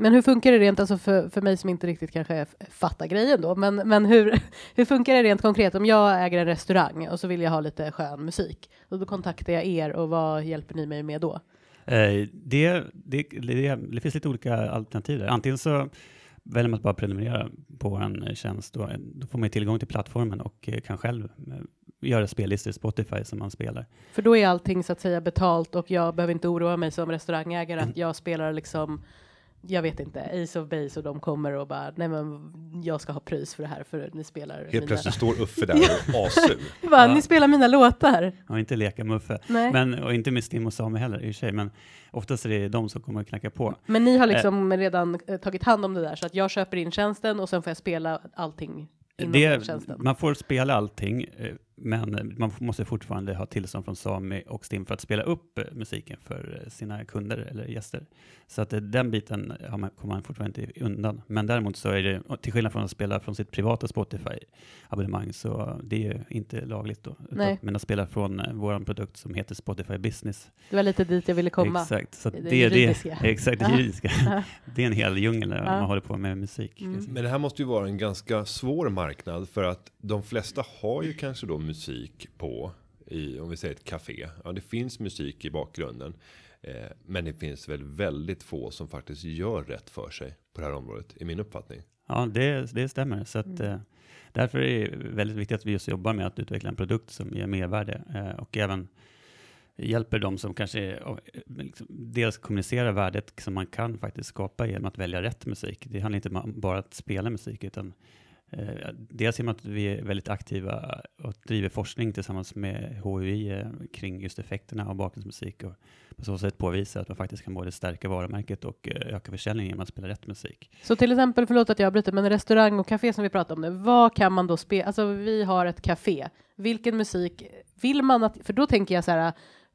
S2: Men hur funkar det rent, alltså för, för mig som inte riktigt kanske fattar grejen då, men, men hur, <laughs> hur funkar det rent konkret om jag äger en restaurang och så vill jag ha lite skön musik och då kontaktar jag er och vad hjälper ni mig med då?
S4: Eh, det, det, det, det finns lite olika alternativ där. Antingen så väljer man att bara prenumerera på en tjänst. Då, då får man tillgång till plattformen och eh, kan själv eh, göra spellistor i Spotify som man spelar.
S2: För då är allting så att säga betalt och jag behöver inte oroa mig som restaurangägare att jag spelar liksom jag vet inte, Ace of Base och de kommer och bara, nej men jag ska ha pris för det här för ni spelar
S1: helt
S2: mina...
S1: plötsligt står Uffe där <laughs> och är assur. <laughs>
S2: bara,
S4: Ja.
S2: Ni spelar mina låtar.
S4: Och inte leka muffe.
S2: Nej. Men,
S4: Men, och inte med Stim och Sami heller i och sig, men oftast är det de som kommer att knacka på.
S2: ni har liksom redan eh, tagit hand om det där så att jag köper in tjänsten och sen får jag spela allting inom den
S4: Det,
S2: tjänsten.
S4: man får spela allting, eh, men man måste fortfarande ha tillstånd från Sami och Stim för att spela upp eh, musiken för eh, sina kunder eller gäster. Så att eh, den biten har man, kommer man fortfarande inte undan. Men däremot så är det, till skillnad från att spela från sitt privata Spotify-abonnemang, så det är ju inte lagligt då. Utan-
S2: Nej.
S4: Men att spela från vår produkt som heter Spotify Business.
S2: Det var lite dit jag ville komma.
S4: Exakt, så
S2: Det
S4: det, är det,
S2: juridiska. <laughs>
S4: exakt, det juridiska. <laughs> det är en hel djungel när man håller på med musik.
S2: Mm.
S1: Men det här måste ju vara en ganska svår marknad för att de flesta har ju kanske då musik på i om vi säger ett café. Ja, det finns musik i bakgrunden, eh, men det finns väl väldigt få som faktiskt gör rätt för sig på det här området i min uppfattning.
S4: Ja, det, det stämmer. Så att,
S2: Mm.
S4: eh, därför är det väldigt viktigt att vi just jobbar med att utveckla en produkt som ger mervärde eh, och även hjälper dem som kanske liksom, dels kommunicerar värdet som man kan faktiskt skapa genom att välja rätt musik. Det handlar inte om bara att spela musik, utan Eh, dels genom att vi är väldigt aktiva och driver forskning tillsammans med HUI eh, kring just effekterna av bakgrundsmusik och på så sätt påvisa att man faktiskt kan både stärka varumärket och eh, öka försäljningen genom att spela rätt musik.
S2: Så till exempel, förlåt att jag bryter, men restaurang och café som vi pratade om nu, vad kan man då spela? Alltså vi har ett café. Vilken musik vill man att, för då tänker jag så här,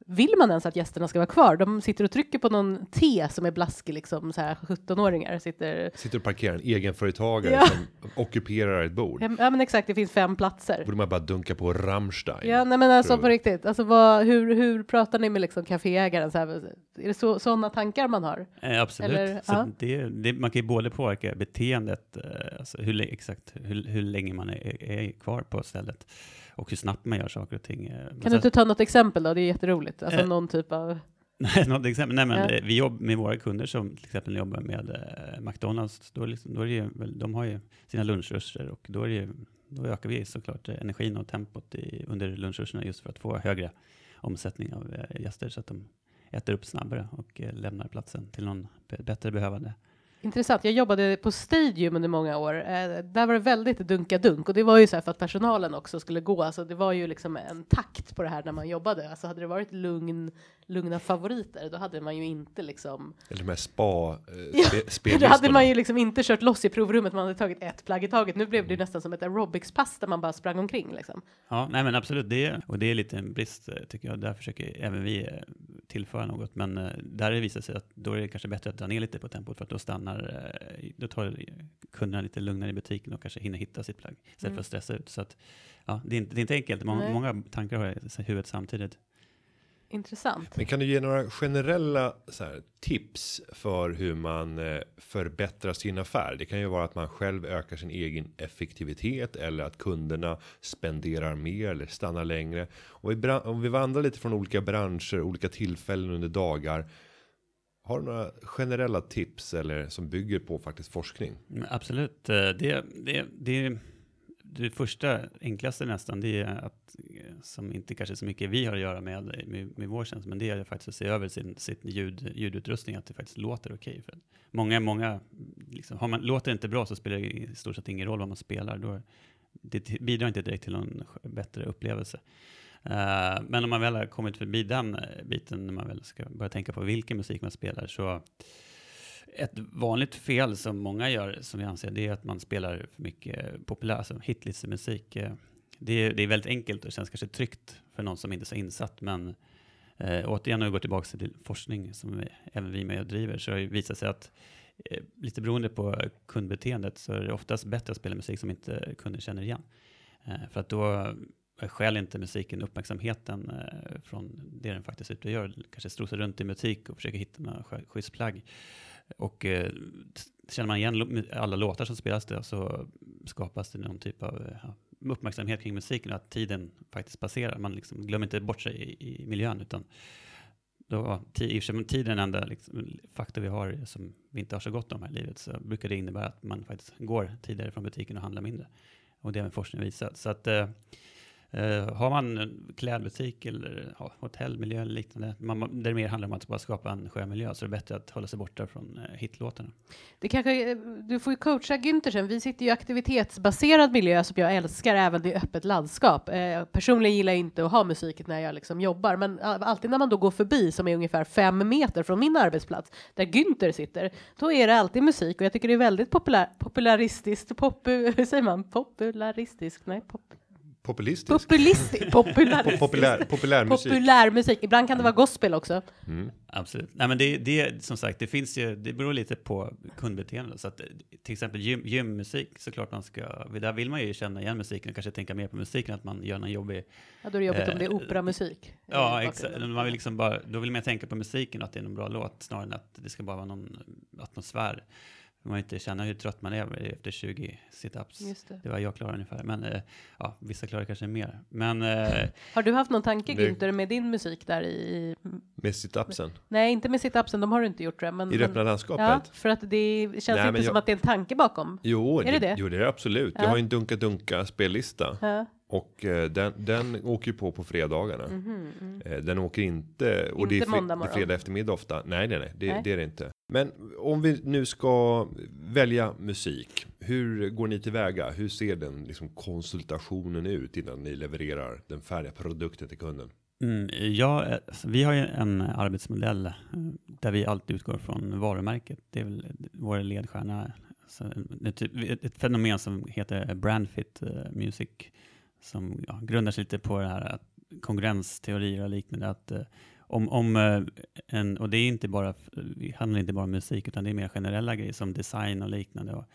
S2: vill man ens att gästerna ska vara kvar? De sitter och trycker på någon te som är blaskig, liksom så här 17-åringar sitter.
S1: Sitter och parkerar en egenföretagare
S2: Ja.
S1: som ockuperar ett bord.
S2: Ja men exakt, det finns fem platser.
S1: Borde man bara dunka på Rammstein.
S2: Ja, nej men alltså på riktigt, alltså vad, hur, hur pratar ni med liksom kaféägaren? Så här, är det så, sådana tankar man har?
S4: Eh, absolut.
S2: Eller,
S4: så det, det, man kan ju både påverka beteendet, eh, alltså hur, exakt hur, hur länge man är, är kvar på stället och hur snabbt man gör saker och ting. eh.
S2: Kan du inte ta något exempel då? Det är jätteroligt. Alltså
S4: Eh,
S2: någon typ av...
S4: Nej, <laughs> något exempel. Nej, men
S2: Ja.
S4: eh, vi jobbar med våra kunder som till exempel jobbar med eh, McDonalds. Då, liksom, då är ju, de har ju sina lunchruscher och då, är ju, då ökar vi såklart energin och tempot i, under lunchruscherna just för att få högre omsättning av eh, gäster så att de äter upp snabbare och lämnar platsen till någon bättre behövande.
S2: Intressant. Jag jobbade på Stadium under många år. Eh, där var det väldigt dunka-dunk och det var ju så här för att personalen också skulle gå. Alltså det var ju liksom en takt på det här när man jobbade. Alltså hade det varit lugn, lugna favoriter, då hade man ju inte liksom.
S1: Eller här spa eh, <laughs>
S2: Ja,
S1: spe,
S2: Då hade man ju liksom inte kört loss i provrummet. Man hade tagit ett plagg i taget. Nu blev det ju nästan som ett aerobicspass där man bara sprang omkring liksom.
S4: Ja, nej men absolut, det, och det är lite en brist eh, tycker jag. Där försöker även vi eh, tillföra något, men eh, där har det visat sig att då är det kanske bättre att dra ner lite på tempot för att då stannar, eh, då tar kunderna lite lugnare i butiken och kanske hinner hitta sitt plagg istället
S2: Mm.
S4: för att stressa ut. Så att, ja, det är inte, det är inte enkelt, många,
S2: Nej.
S4: många tankar har jag i huvudet samtidigt.
S2: Intressant.
S1: Men kan du ge några generella så här, tips för hur man eh, förbättrar sin affär? Det kan ju vara att man själv ökar sin egen effektivitet eller att kunderna spenderar mer eller stannar längre. Och bra- om vi vandrar lite från olika branscher, olika tillfällen under dagar. Har du några generella tips eller som bygger på faktiskt forskning?
S4: Absolut, eh, det, det, det, det första enklaste nästan, det är att, som inte kanske så mycket vi har att göra med, med, med vår tjänst, men det är faktiskt att se över sin sin ljud, ljudutrustning, att det faktiskt låter okej. För många, många, liksom, har man, låter det inte bra så spelar det i stort sett ingen roll vad man spelar. Då, det bidrar inte direkt till någon bättre upplevelse. Uh, men om man väl har kommit förbi den biten, när man väl ska börja tänka på vilken musik man spelar, så ett vanligt fel som många gör, som vi anser, det är att man spelar för mycket populär, alltså hitlistemusik. Eh, det är, det är väldigt enkelt och känns kanske tryggt för någon som inte är så insatt, men eh, återigen, när vi går tillbaka till forskning som vi, även vi är med och driver, så har det visat sig att eh, lite beroende på kundbeteendet så är det oftast bättre att spela musik som inte kunden känner igen. Eh, för att då stjäl inte musiken uppmärksamheten eh, från det den faktiskt är ute och gör. Kanske strosar runt i butik och försöker hitta några schysst plagg. Och eh, känner man igen alla låtar som spelas där så skapas det någon typ av eh, ja, uppmärksamhet kring musiken och att tiden faktiskt passerar. Man liksom glömmer inte bort sig i, i miljön utan då, i och för sig, tiden är den enda liksom, faktor vi har som vi inte har så gott om här i livet så brukar det innebära att man faktiskt går tidigare från butiken och handlar mindre. Och det har forskningen visat. Så att eh, Eh, har man en klädbutik eller ja, hotellmiljö eller liknande, man, där det mer handlar om att bara skapa en skön miljö, så är det bättre att hålla sig borta från eh, hitlåtarna.
S2: Det kanske, eh, du får ju coacha Günther sen. Vi sitter ju i aktivitetsbaserad miljö som jag älskar, även i öppet landskap. Eh, personligen gillar jag inte att ha musik när jag liksom jobbar, men eh, alltid när man då går förbi, som är ungefär fem meter från min arbetsplats, där Günther sitter, då är det alltid musik och jag tycker det är väldigt populär, popularistiskt, popu, <laughs> hur säger man, popularistiskt, nej, pop,
S1: Populistisk?
S2: populistiskt, popularistiskt.
S1: Populär, populärmusik.
S2: Populärmusik. Ibland kan det vara gospel också.
S1: Mm.
S4: Absolut. Nej, men det, det, som sagt, det finns ju, det beror lite på kundbeteende. Så att, eh, till exempel gym, gymmusik, såklart man ska, där vill man ju känna igen musiken och kanske tänka mer på musiken, att man gör någon jobbig
S2: Ja, då är det jobbigt om det är
S4: Eh,
S2: operamusik.
S4: Ja, exakt. Man vill liksom bara, då vill man tänka på musiken och att det är en bra låt snarare än att det ska bara vara någon atmosfär. Man inte känna hur trött man är efter 20 situps.
S2: Det.
S4: Det var jag klarar ungefär, men eh, ja, vissa klarar kanske mer. Men eh, <laughs>
S2: Har du haft någon tanke
S1: Det-
S2: Günther med din musik där i?
S1: Med situpsen?
S2: Nej, inte med situpsen, de har du inte gjort det. Men,
S1: I det öppna landskapet?
S2: Ja, för att det känns
S1: Nej,
S2: inte
S1: men
S2: som
S1: jag-
S2: att det är en tanke bakom.
S1: Jo,
S2: Är det det?
S1: Jo, det är det absolut. Jag
S2: Ja.
S1: har ju en Dunka Dunka spellista.
S2: Ja.
S1: Och eh, den, den åker ju på på fredagarna.
S2: Mhm, mm.
S1: Eh, den åker inte, och det är,
S2: Inte måndag
S1: det är
S2: morgon.
S1: fredag eftermiddag ofta. Nej, nej, nej, det,
S2: Nej.
S1: det är det inte. Men om vi nu ska välja musik. Hur går ni tillväga? Hur ser den liksom konsultationen ut innan ni levererar den färdiga produkten till kunden?
S4: Mm, ja, eh, vi har ju en arbetsmodell eh, där vi alltid utgår från varumärket. Det är väl vår ledstjärna. Eh, typ ett, ett fenomen som heter brandfit Fit music som ja, grundar sig lite på det här att konkurrensteorier och liknande. Att, om, om eh, en, och det är inte bara, det handlar inte bara om musik, utan det är mer generella grejer som design och liknande. Och,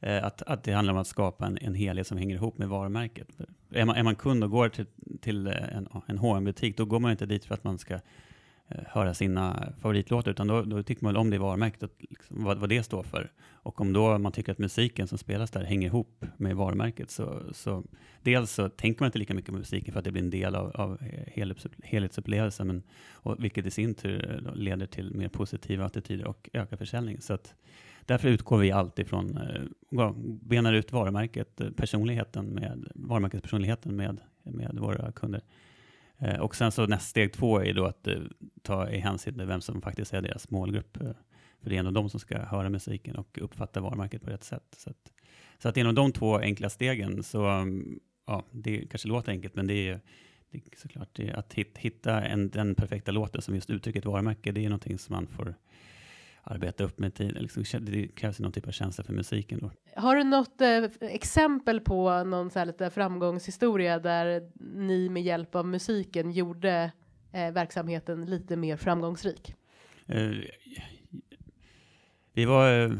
S4: eh, att, att det handlar om att skapa en, en helhet som hänger ihop med varumärket. Är man, är man kund och går till, till en, en hm butik då går man inte dit för att man ska Eh, höra sina favoritlåtar, utan då, då tycker man om det varumärket, liksom, vad, vad det står för. Och om då man tycker att musiken som spelas där hänger ihop med varumärket, så, så dels så tänker man inte lika mycket på musiken för att det blir en del av, av helhetsupplevelsen, men, och, vilket i sin tur leder till mer positiva attityder och ökad försäljning. Så att, därför utgår vi alltid från, eh, benar ut varumärket, eh, personligheten med, varumärkespersonligheten med, med våra kunder. Eh, och sen så nästa steg två är då att eh, ta i hänsyn till vem som faktiskt är deras målgrupp. Eh, för det är ändå de som ska höra musiken och uppfatta varumärket på rätt sätt. Så att, så att genom de två enkla stegen så, mm, ja, det kanske låter enkelt, men det är, det är såklart det är att hitta en, den perfekta låten som just uttrycker ett varumärke. Det är någonting som man får arbeta upp med tid. Liksom, det krävs någon typ av känsla för musiken. Då.
S2: Har du något eh, exempel på någon så här lite framgångshistoria där ni med hjälp av musiken gjorde eh, verksamheten lite mer framgångsrik? Uh,
S4: vi var, eh,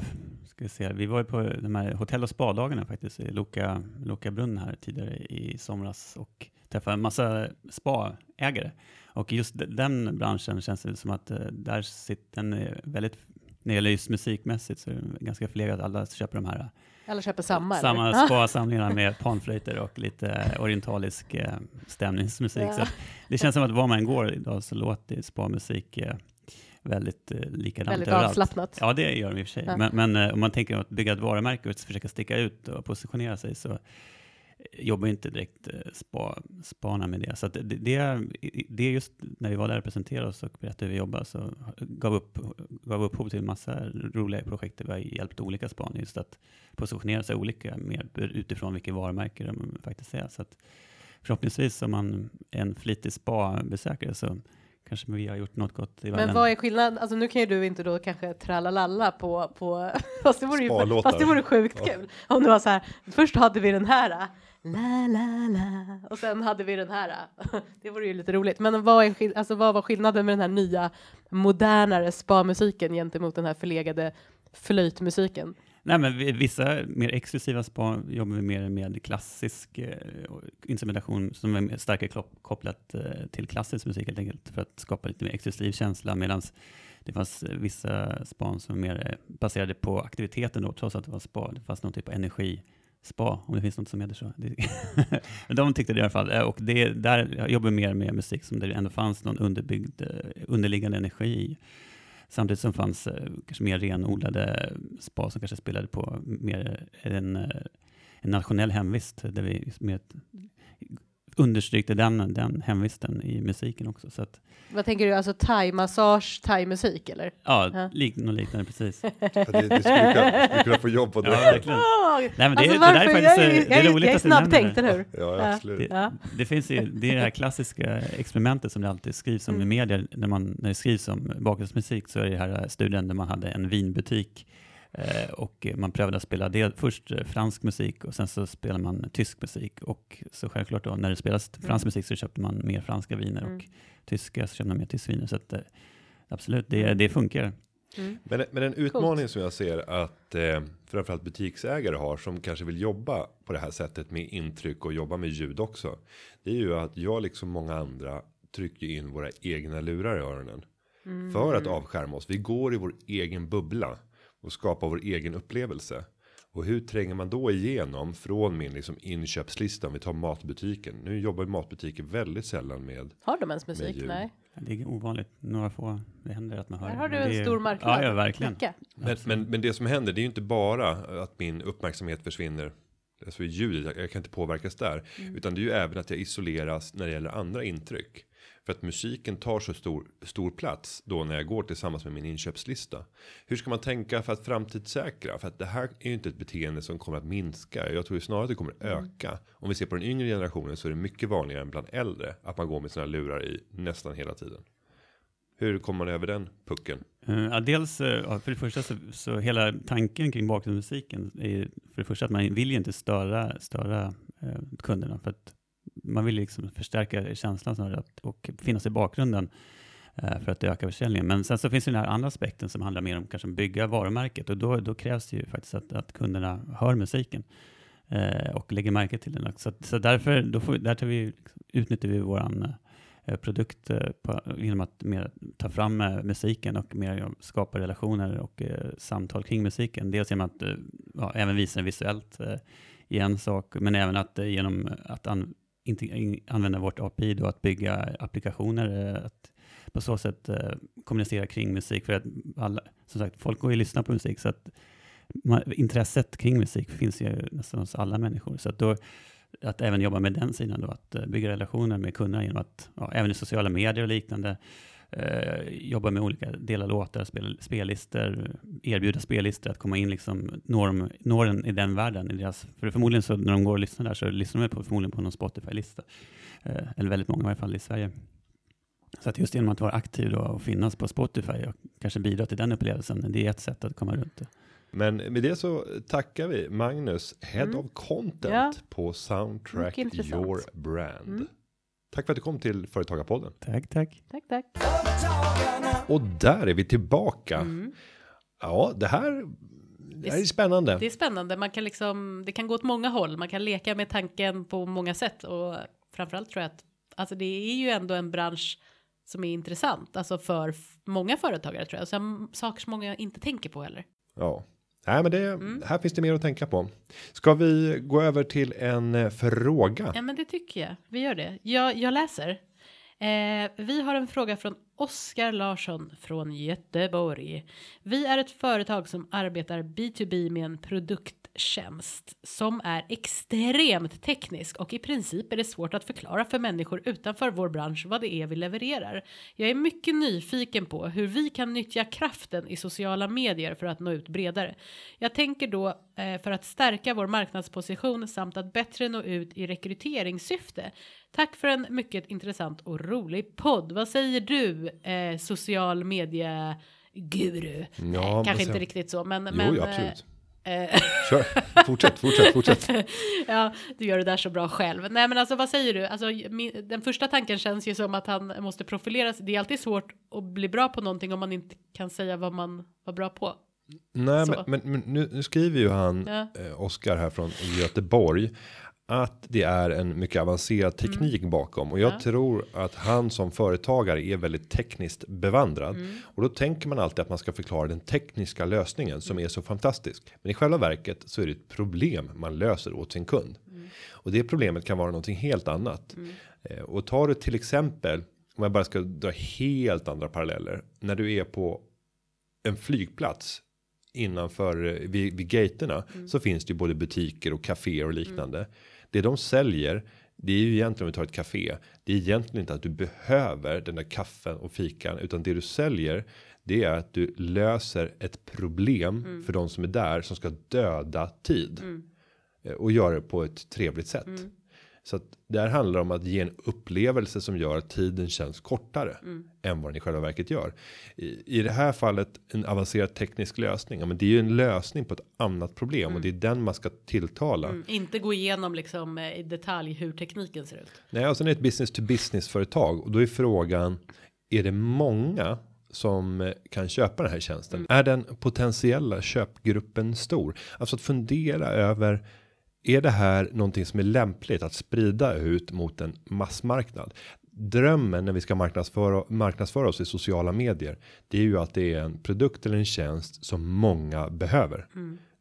S4: ska se, vi var på de här hotell och spadagarna faktiskt i Loka, Loka brunn här tidigare i somras och träffade en massa spaägare. Och just den branschen känns det som att eh, där sitter den väldigt när det gäller just musikmässigt så är det ganska förlegat alla köper de här
S2: alla köper samma?
S4: Samma spa-samlingar med panflöjter och lite orientalisk eh, stämningsmusik. Ja. Så det känns som att var man än går idag så låter spa-musik eh, väldigt eh, likadant
S2: Väldigt överallt. avslappnat.
S4: Ja, det gör de i och för sig. Ja. Men, men eh, om man tänker att bygga ett varumärke och försöka sticka ut och positionera sig så jobbar inte direkt eh, spa, spana med det. Så det, det, är, det är just när vi var där och presenterade oss och berättade hur vi jobbar så gav upp, gav upphov till en massa roliga projekt där vi har hjälpt olika span just att positionera sig olika mer utifrån vilket varumärke de faktiskt är. Så att förhoppningsvis om man är en flitig spa-besökare så kanske vi har gjort något gott i
S2: världen. Men vad är skillnaden? Alltså nu kan ju du inte då kanske tralalalla på, på <laughs> fast, det vore ju, fast det vore sjukt ja. kul. Om det var så här, först hade vi den här la la la och sen hade vi den här. <laughs> Det vore ju lite roligt. Men vad, är, alltså, vad var skillnaden med den här nya modernare spa-musiken gentemot den här förlegade flöjtmusiken?
S4: Nej, men vissa mer exklusiva spa jobbar vi mer med klassisk eh, instrumentation som är starkare kopplat eh, till klassisk musik helt enkelt för att skapa lite mer exklusiv känsla medan det fanns eh, vissa span som mer eh, baserade på aktiviteten då, trots att det var spa. Det fanns någon typ av energi spa, om det finns något som heter så. <laughs> Men de tyckte det i alla fall. Eh, och det, där jobbar mer med musik som det ändå fanns någon underbyggd, eh, underliggande energi i. Samtidigt som fanns eh, kanske mer renodlade spa som kanske spelade på mer en, en nationell hemvist, där vi med understrykte den, den hemvisten i musiken också. Så att,
S2: Vad tänker du, alltså thai-massage, thai-musik eller?
S4: Ja, ja. Lik, något liknande precis. <laughs> det,
S1: det skulle, kunna, kunna få jobb på det. Ja, verkligen.
S2: Nej, men det, alltså, det där är faktiskt jag, är, det är roligt jag är snabbtänkt, eller hur?
S1: Ja, absolut.
S4: Det, det, finns ju, det är det här klassiska experimentet som det alltid skrivs om mm. i media, när, man, när det skrivs om bakgrundsmusik så är det här studien där man hade en vinbutik Eh, och man prövade att spela del, först eh, fransk musik och sen så spelar man tysk musik. Och så självklart då, när det spelas mm. fransk musik så köpte man mer franska viner mm. och tyska så köpte man mer tysk viner. Så att, eh, absolut, det, mm. det funkar.
S1: Mm. Men, men en utmaning Coolt. som jag ser att eh, framförallt butiksägare har som kanske vill jobba på det här sättet med intryck och jobba med ljud också. Det är ju att jag liksom många andra trycker in våra egna lurar i öronen. Mm. För att avskärma oss. Vi går i vår egen bubbla och skapa vår egen upplevelse. Och hur tränger man då igenom från min liksom inköpslista om vi tar matbutiken. Nu jobbar matbutiker väldigt sällan med.
S2: Har de ens musik? Nej.
S4: Det är ovanligt. Några få. Det händer att man hör.
S2: Här har du en är, stor marknad.
S4: Ja, ja verkligen.
S1: Men, men, men, det som händer det är ju inte bara att min uppmärksamhet försvinner. Alltså ljudet, jag kan inte påverkas där. Mm. Utan det är ju även att jag isoleras när det gäller andra intryck. För att musiken tar så stor, stor plats då när jag går tillsammans med min inköpslista. Hur ska man tänka för att framtidssäkra? För att det här är ju inte ett beteende som kommer att minska. Jag tror snarare att det kommer att öka. Om vi ser på den yngre generationen så är det mycket vanligare än bland äldre. Att man går med sina lurar i nästan hela tiden. Hur kommer man över den pucken?
S4: Eh, Ja, dels, eh, för det första så, så hela tanken kring bakgrundsmusiken är ju för det första att man vill ju inte störa, störa eh, kunderna för att man vill liksom förstärka känslan snarare och finnas i bakgrunden eh, för att öka försäljningen. Men sen så finns det den här andra aspekten som handlar mer om kanske bygga varumärket och då, då krävs det ju faktiskt att, att kunderna hör musiken eh, och lägger märke till den. Så, så därför då får, där tar vi, utnyttjar vi våran eh, produkt eh, på, genom att mer ta fram eh, musiken och mer skapa relationer och eh, samtal kring musiken. Dels genom att ja, även visa den visuellt i en sak, men även att genom att an, använda vårt API då att bygga applikationer, eh, att på så sätt eh, kommunicera kring musik. För att alla, som sagt, folk går ju och lyssnar på musik, så att man, intresset kring musik finns ju nästan hos alla människor. Så att då, att även jobba med den sidan då, att eh, bygga relationer med kunderna genom att, ja, även i sociala medier och liknande, eh, jobba med olika delar låtar, spel, spellistor, erbjuda spellistor, att komma in liksom, norm, når den i den världen. I deras, för förmodligen så när de går och lyssnar där så lyssnar de på, förmodligen på någon Spotify-lista. Eh, eller väldigt många i varje fall i Sverige. Så att just genom att vara aktiv då och finnas på Spotify och kanske bidra till den upplevelsen, det är ett sätt att komma runt det.
S1: Men med det så tackar vi Magnus, Head
S2: Mm.
S1: of Content
S2: Ja.
S1: på Soundtrack. Your Brand.
S2: Mm.
S1: Tack för att du kom till Företagarpodden.
S4: Tack, tack.
S2: Tack, tack.
S1: Och där är vi tillbaka.
S2: Mm.
S1: Ja, det här, det här är spännande.
S2: Det är spännande. Man kan liksom, det kan gå åt många håll. Man kan leka med tanken på många sätt och framförallt tror jag att alltså det är ju ändå en bransch som är intressant, alltså för många företagare tror jag. M- saker som många inte tänker på heller.
S1: Ja, nej, men det
S2: Mm.
S1: här finns det mer att tänka på. Ska vi gå över till en eh, fråga?
S2: Ja, men det tycker jag. Vi gör det. Jag, jag läser. Eh, vi har en fråga från Oskar Larsson från Göteborg. Vi är ett företag som arbetar B2B med en produkttjänst som är extremt teknisk och i princip är det svårt att förklara för människor utanför vår bransch vad det är vi levererar. Jag är mycket nyfiken på hur vi kan nyttja kraften i sociala medier för att nå ut bredare. Jag tänker då eh, för att stärka vår marknadsposition samt att bättre nå ut i rekryteringssyfte. Tack för en mycket intressant och rolig podd. Vad säger du, eh, social media guru?
S1: Ja,
S2: eh, kanske inte riktigt så, men.
S1: Jo,
S2: men
S1: ja, absolut. Kör, fortsätt, fortsätt, fortsätt. <laughs>
S2: ja, du gör det där så bra själv. Nej, men alltså vad säger du? Alltså, min, den första tanken känns ju som att han måste profilera sig. Det är alltid svårt att bli bra på någonting om man inte kan säga vad man var bra på.
S1: Nej, men, men, men nu, nu skriver ju han,
S2: Ja.
S1: eh, Oskar här från Göteborg, att det är en mycket avancerad teknik bakom och jag
S2: Mm. Ja.
S1: tror att han som företagare är väldigt tekniskt bevandrad
S2: Mm.
S1: och då tänker man alltid att man ska förklara den tekniska lösningen som
S2: Mm.
S1: är så fantastisk. Men i själva verket så är det ett problem man löser åt sin kund
S2: Mm.
S1: och det problemet kan vara någonting helt annat. Eh, och tar du till exempel om jag bara ska dra helt andra paralleller när du är på en flygplats innanför eh, vid, vid gaterna så finns det ju både butiker och kaféer och liknande. Det de säljer det är ju egentligen om vi tar ett café. Det är egentligen inte att du behöver den där kaffen och fikan utan det du säljer det är att du löser ett problem för de som är där som ska döda tid Eh, och göra det på ett trevligt sätt. Så att det här handlar om att ge en upplevelse som gör att tiden känns kortare än vad den i själva verket gör. I, I det här fallet en avancerad teknisk lösning. Ja, men det är ju en lösning på ett annat problem och det är den man ska tilltala.
S2: Mm, inte gå igenom liksom eh, i detalj hur tekniken ser ut.
S1: Nej, och sen är det ett business to business företag och då är frågan. Är det många som eh, kan köpa den här tjänsten? Är den potentiella köpgruppen stor? Alltså att fundera över. Är det här någonting som är lämpligt att sprida ut mot en massmarknad? Drömmen när vi ska marknadsföra, marknadsföra oss i sociala medier. Det är ju att det är en produkt eller en tjänst som många behöver.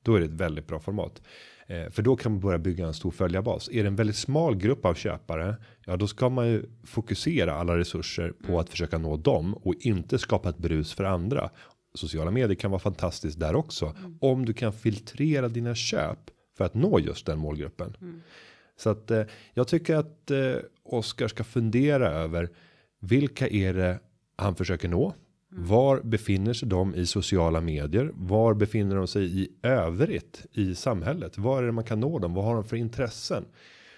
S1: Då är det ett väldigt bra format. Eh, för då kan man börja bygga en stor följarbas. Är det en väldigt smal grupp av köpare. Ja, då ska man ju fokusera alla resurser på att försöka nå dem och inte skapa ett brus för andra. Sociala medier kan vara fantastiskt där också. Om du kan filtrera dina köp för att nå just den målgruppen. Så att eh, jag tycker att eh, Oskar ska fundera över Vilka är det han försöker nå? Var befinner sig de i sociala medier? Var befinner de sig i övrigt i samhället? Var är det man kan nå dem? Vad har de för intressen?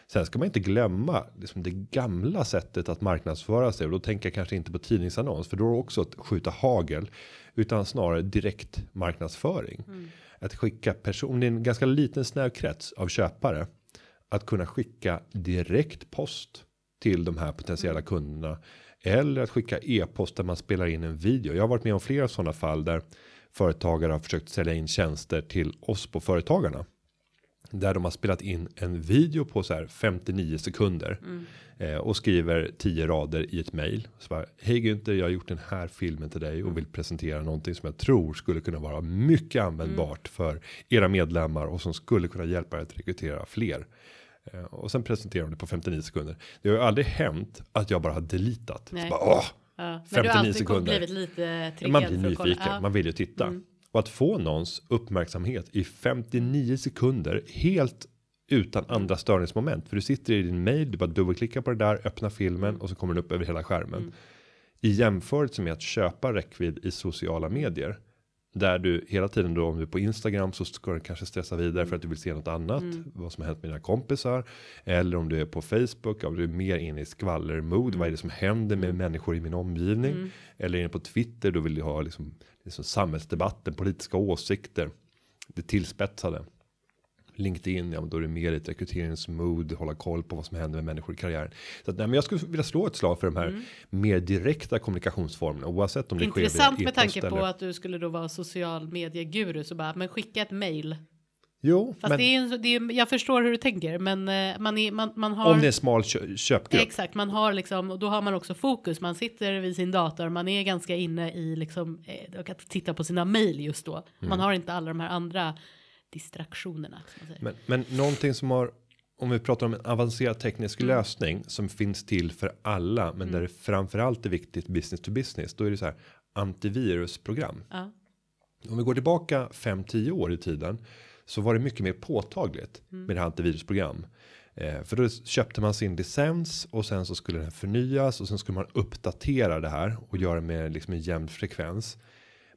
S1: Sen ska man inte glömma liksom det gamla sättet att marknadsföra sig och då tänker jag kanske inte på tidningsannons för då är det också att skjuta hagel utan snarare direkt marknadsföring. Att skicka person, det är en ganska liten snäv krets av köpare att kunna skicka direkt post till de här potentiella kunderna eller att skicka e-post där man spelar in en video. Jag har varit med om flera sådana fall där företagare har försökt sälja in tjänster till oss på företagarna där de har spelat in en video på så här 59 sekunder eh, och skriver 10 rader i ett mejl. Hej Günther, jag har gjort den här filmen till dig och vill presentera någonting som jag tror skulle kunna vara mycket användbart för era medlemmar och som skulle kunna hjälpa er att rekrytera fler. Eh, och sen presenterar de det på 59 sekunder. Det har ju aldrig hänt att jag bara har deletat. Så
S2: Nej.
S1: bara, åh,
S2: Ja. Men
S1: 59
S2: du har alltid
S1: sekunder.
S2: blivit lite triggad
S1: man blir nyfiken,
S2: Ja.
S1: man vill ju titta. Och att få någons uppmärksamhet i 59 sekunder helt utan andra störningsmoment. För du sitter i din mail, du bara dubbelklickar på det där, öppnar filmen och så kommer den upp över hela skärmen. I jämförelse med att köpa räckvidd i sociala medier. Där du hela tiden då om du är på Instagram så ska du kanske stressa vidare för att du vill se något annat. Vad som har hänt med dina kompisar. Eller om du är på Facebook, om du är mer inne i skvallermode. Vad är det som händer med människor i min omgivning? Eller inne på Twitter, då vill du ha liksom, liksom samhällsdebatten, politiska åsikter. Det tillspetsade. LinkedIn, ja men då är det mer i ett rekryteringsmode, hålla koll på vad som händer med människor i karriären. Så att, nej, men jag skulle vilja slå ett slag för de här mer direkta kommunikationsformerna oavsett om det sker
S2: Intressant
S1: via
S2: med tanke på att du skulle då vara social medieguru så bara men skicka ett mail.
S1: Jo,
S2: Fast
S1: men
S2: det är, det är jag förstår hur du tänker men eh, man är man, man har
S1: om det är smal kö- köpgrupp.
S2: Exakt, man har liksom och då har man också fokus. Man sitter vid sin dator, man är ganska inne i liksom eh, och att titta på sina mejl just då.
S1: Mm.
S2: Man har inte alla de här andra distraktionerna.
S1: Men, men någonting som har om vi pratar om en avancerad teknisk
S2: Mm.
S1: lösning som finns till för alla, men där det framförallt är viktigt business to business. Då är det så här antivirusprogram.
S2: Ja.
S1: Om vi går tillbaka 5-10 år i tiden så var det mycket mer påtagligt
S2: Mm.
S1: med det här antivirusprogram. Eh, för då köpte man sin licens och sen så skulle den förnyas och sen skulle man uppdatera det här och göra med liksom en jämn frekvens.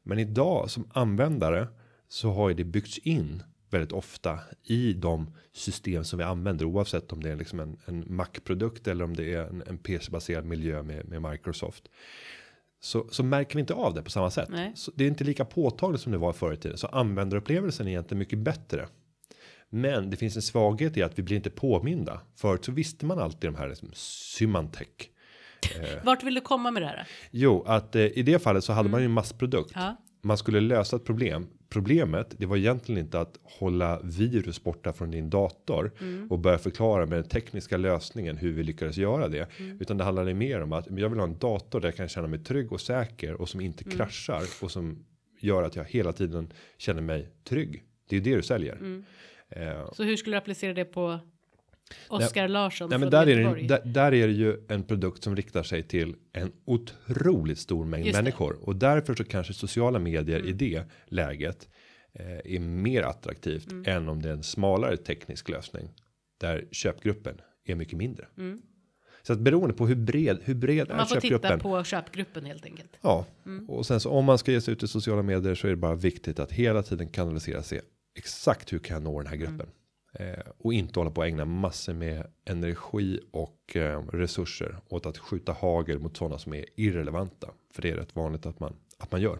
S1: Men idag som användare så har ju det byggts in väldigt ofta i de system som vi använder oavsett om det är liksom en, en Mac-produkt eller om det är en, en PC-baserad miljö med, med Microsoft. Så, så märker vi inte av det på samma sätt. Så det är inte lika påtagligt som det var förr i tiden. Så användarupplevelsen är egentligen mycket bättre. Men det finns en svaghet i att vi blir inte påminda. Förut så visste man alltid de här liksom, Symantec. <laughs>
S2: Vart vill du komma med det här?
S1: Jo, att eh, i det fallet så hade man ju en massprodukt.
S2: Ja.
S1: Man skulle lösa ett problem. Problemet, det var egentligen inte att hålla virus borta från din dator och börja förklara med den tekniska lösningen hur vi lyckades göra det, utan det handlade mer om att jag vill ha en dator där jag kan känna mig trygg och säker och som inte kraschar och som gör att jag hela tiden känner mig trygg. Det är det du säljer. Eh,
S2: Så hur skulle du applicera det på Oskar Larsson
S1: Nej, men
S2: från
S1: där är, det, där, där är det ju en produkt som riktar sig till en otroligt stor mängd.
S2: Mm.
S1: människor och därför så kanske sociala medier i det läget eh, är mer attraktivt
S2: Mm.
S1: än om det är en smalare teknisk lösning där köpgruppen är mycket mindre. Så att beroende på hur bred hur bred är
S2: Mm. Man får titta
S1: köpgruppen.
S2: på köpgruppen helt enkelt.
S1: Ja,
S2: Mm.
S1: och sen så om man ska ge sig ut i sociala medier så är det bara viktigt att hela tiden kanalisera sig exakt hur kan jag nå den här gruppen eh, och inte hålla på att ägna massor med energi och eh, resurser åt att skjuta hagel mot sådana som är irrelevanta. För det är rätt vanligt att man att man gör.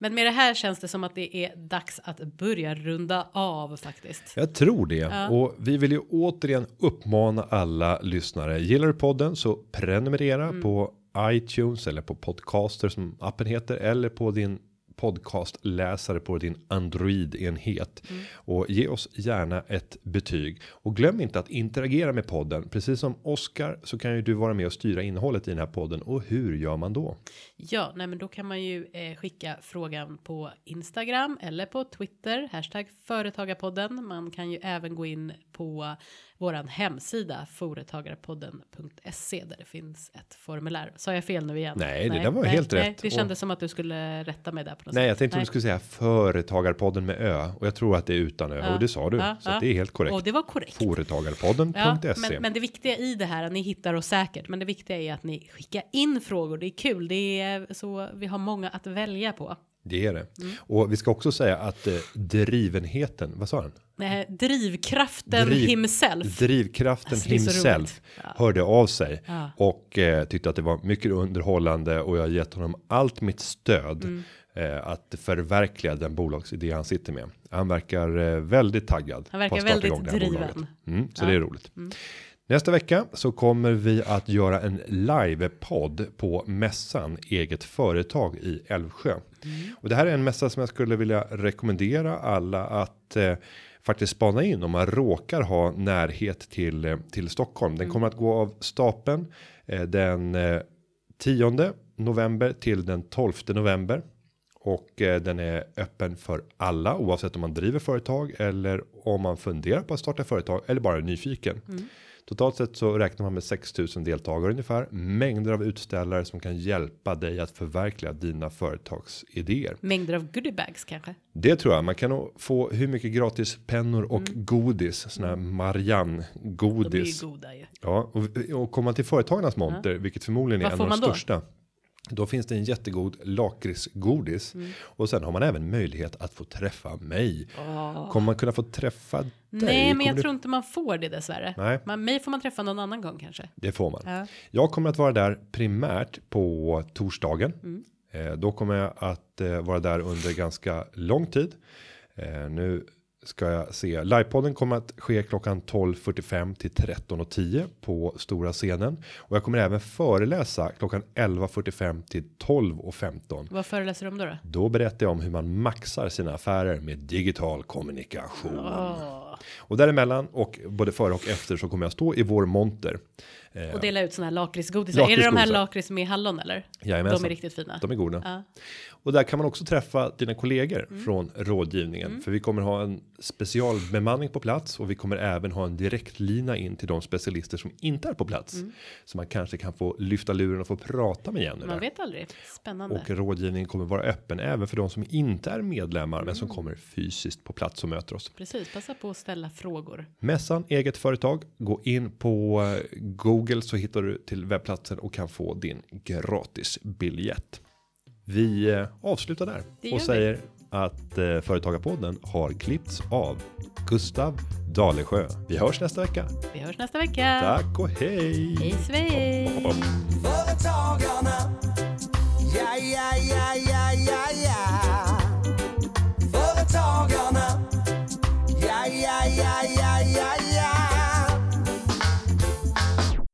S2: Men med det här känns det som att det är dags att börja runda av faktiskt.
S1: Jag tror det
S2: Ja.
S1: och vi vill ju återigen uppmana alla lyssnare. Gillar du podden så prenumerera på iTunes eller på podcaster som appen heter eller på din podcastläsare på din Android enhet och ge oss gärna ett betyg och glöm inte att interagera med podden. Precis som Oskar så kan ju du vara med och styra innehållet i den här podden och hur gör man då?
S2: Ja, nej, men då kan man ju eh, skicka frågan på Instagram eller på Twitter hashtag företagarpodden. Man kan ju även gå in på våran hemsida företagarpodden.se där det finns ett formulär. Sa jag fel nu igen?
S1: Nej, det där var helt rätt.
S2: Det
S1: Och-
S2: kändes som att du skulle rätta mig där på något
S1: Nej,
S2: sätt.
S1: jag tänkte du skulle säga företagarpodden med ö och jag tror att det är utan ö
S2: Ja.
S1: och det sa du
S2: Ja,
S1: så
S2: ja.
S1: det är helt korrekt.
S2: Och det var korrekt.
S1: Företagarpodden.se.
S2: men, men det viktiga i det här, ni hittar oss säkert, men det viktiga är att ni skickar in frågor. Det är kul, det är så vi har många att välja på.
S1: Det är det.
S2: Mm.
S1: Och vi ska också säga att eh, drivenheten, vad sa han?
S2: Eh, drivkraften
S1: Driv-
S2: himself.
S1: Drivkraften
S2: Alltså,
S1: himself.
S2: Ja.
S1: hörde av sig
S2: Ja.
S1: och eh, tyckte att det var mycket underhållande och jag har gett honom allt mitt stöd
S2: Mm.
S1: eh, att förverkliga den bolagsidé han sitter med. Han verkar eh, väldigt taggad.
S2: Han verkar väldigt driven.
S1: Mm, så
S2: Ja.
S1: det är roligt. Nästa vecka så kommer vi att göra en livepodd på mässan eget företag i Älvsjö. Och det här är en mässa som jag skulle vilja rekommendera alla att eh, faktiskt spana in om man råkar ha närhet till eh, till Stockholm. Den kommer att gå av stapeln eh, den eh, 10 november till den 12 november och eh, den är öppen för alla oavsett om man driver företag eller om man funderar på att starta företag eller bara är nyfiken. Totalt sett så räknar man med 6000 deltagare ungefär. Mängder av utställare som kan hjälpa dig att förverkliga dina företagsidéer.
S2: Mängder av goodiebags kanske.
S1: Det tror jag man kan nog få hur mycket gratis pennor och godis såna här Marianne
S2: De är ju
S1: godis.
S2: goda ju.
S1: Ja, och, och komma till företagarnas monter, vilket förmodligen är
S2: Vad
S1: en av de
S2: man då?
S1: Då finns det en jättegod lakritsgodis
S2: Mm.
S1: och sen har man även möjlighet att få träffa mig. Kommer man kunna få träffa dig?
S2: Nej, men jag
S1: du-
S2: tror inte man får det dessvärre.
S1: Nej.
S2: Man, mig får man träffa någon annan gång kanske.
S1: Det får man.
S2: Ja.
S1: Jag kommer att vara där primärt på torsdagen.
S2: Mm.
S1: Eh, då kommer jag att eh, vara där under ganska lång tid. Eh, nu ska jag se. Livepodden kommer att ske klockan 12.45 till 13.10 på stora scenen. Och jag kommer även föreläsa klockan 11.45 till 12.15.
S2: Vad föreläser de då? då?
S1: Då berättar jag om hur man maxar sina affärer med digital kommunikation.
S2: Åh.
S1: Och däremellan och både före och efter så kommer jag stå i vår monter. Eh,
S2: Och dela ut såna här lakritsgodisar. Är det de här lakrits i hallon eller?
S1: Jajamensan.
S2: De är riktigt fina.
S1: De är goda.
S2: Ja.
S1: Och där kan man också träffa dina kollegor
S2: Mm.
S1: från rådgivningen. För vi kommer ha en specialbemanning på plats och vi kommer även ha en direktlina in till de specialister som inte är på plats. Så man kanske kan få lyfta luren och få prata med Jenny
S2: Mm. Man
S1: där.
S2: vet aldrig. Spännande.
S1: Och rådgivningen kommer vara öppen även för de som inte är medlemmar men
S2: Mm.
S1: som kommer fysiskt på plats och möter oss.
S2: Precis, passa på att ställa frågor.
S1: Mässan eget företag. Gå in på eh, Google så hittar du till webbplatsen och kan få din gratis biljett. Vi eh, avslutar där och
S2: vi.
S1: säger att eh, Företagarpodden har klippts av Gustav Dalesjö. Vi hörs nästa vecka.
S2: Vi hörs nästa vecka.
S1: Tack och hej!
S2: Hej svej!
S3: Företagarna. Ja, ja, ja, ja, ja, ja. Företagarna.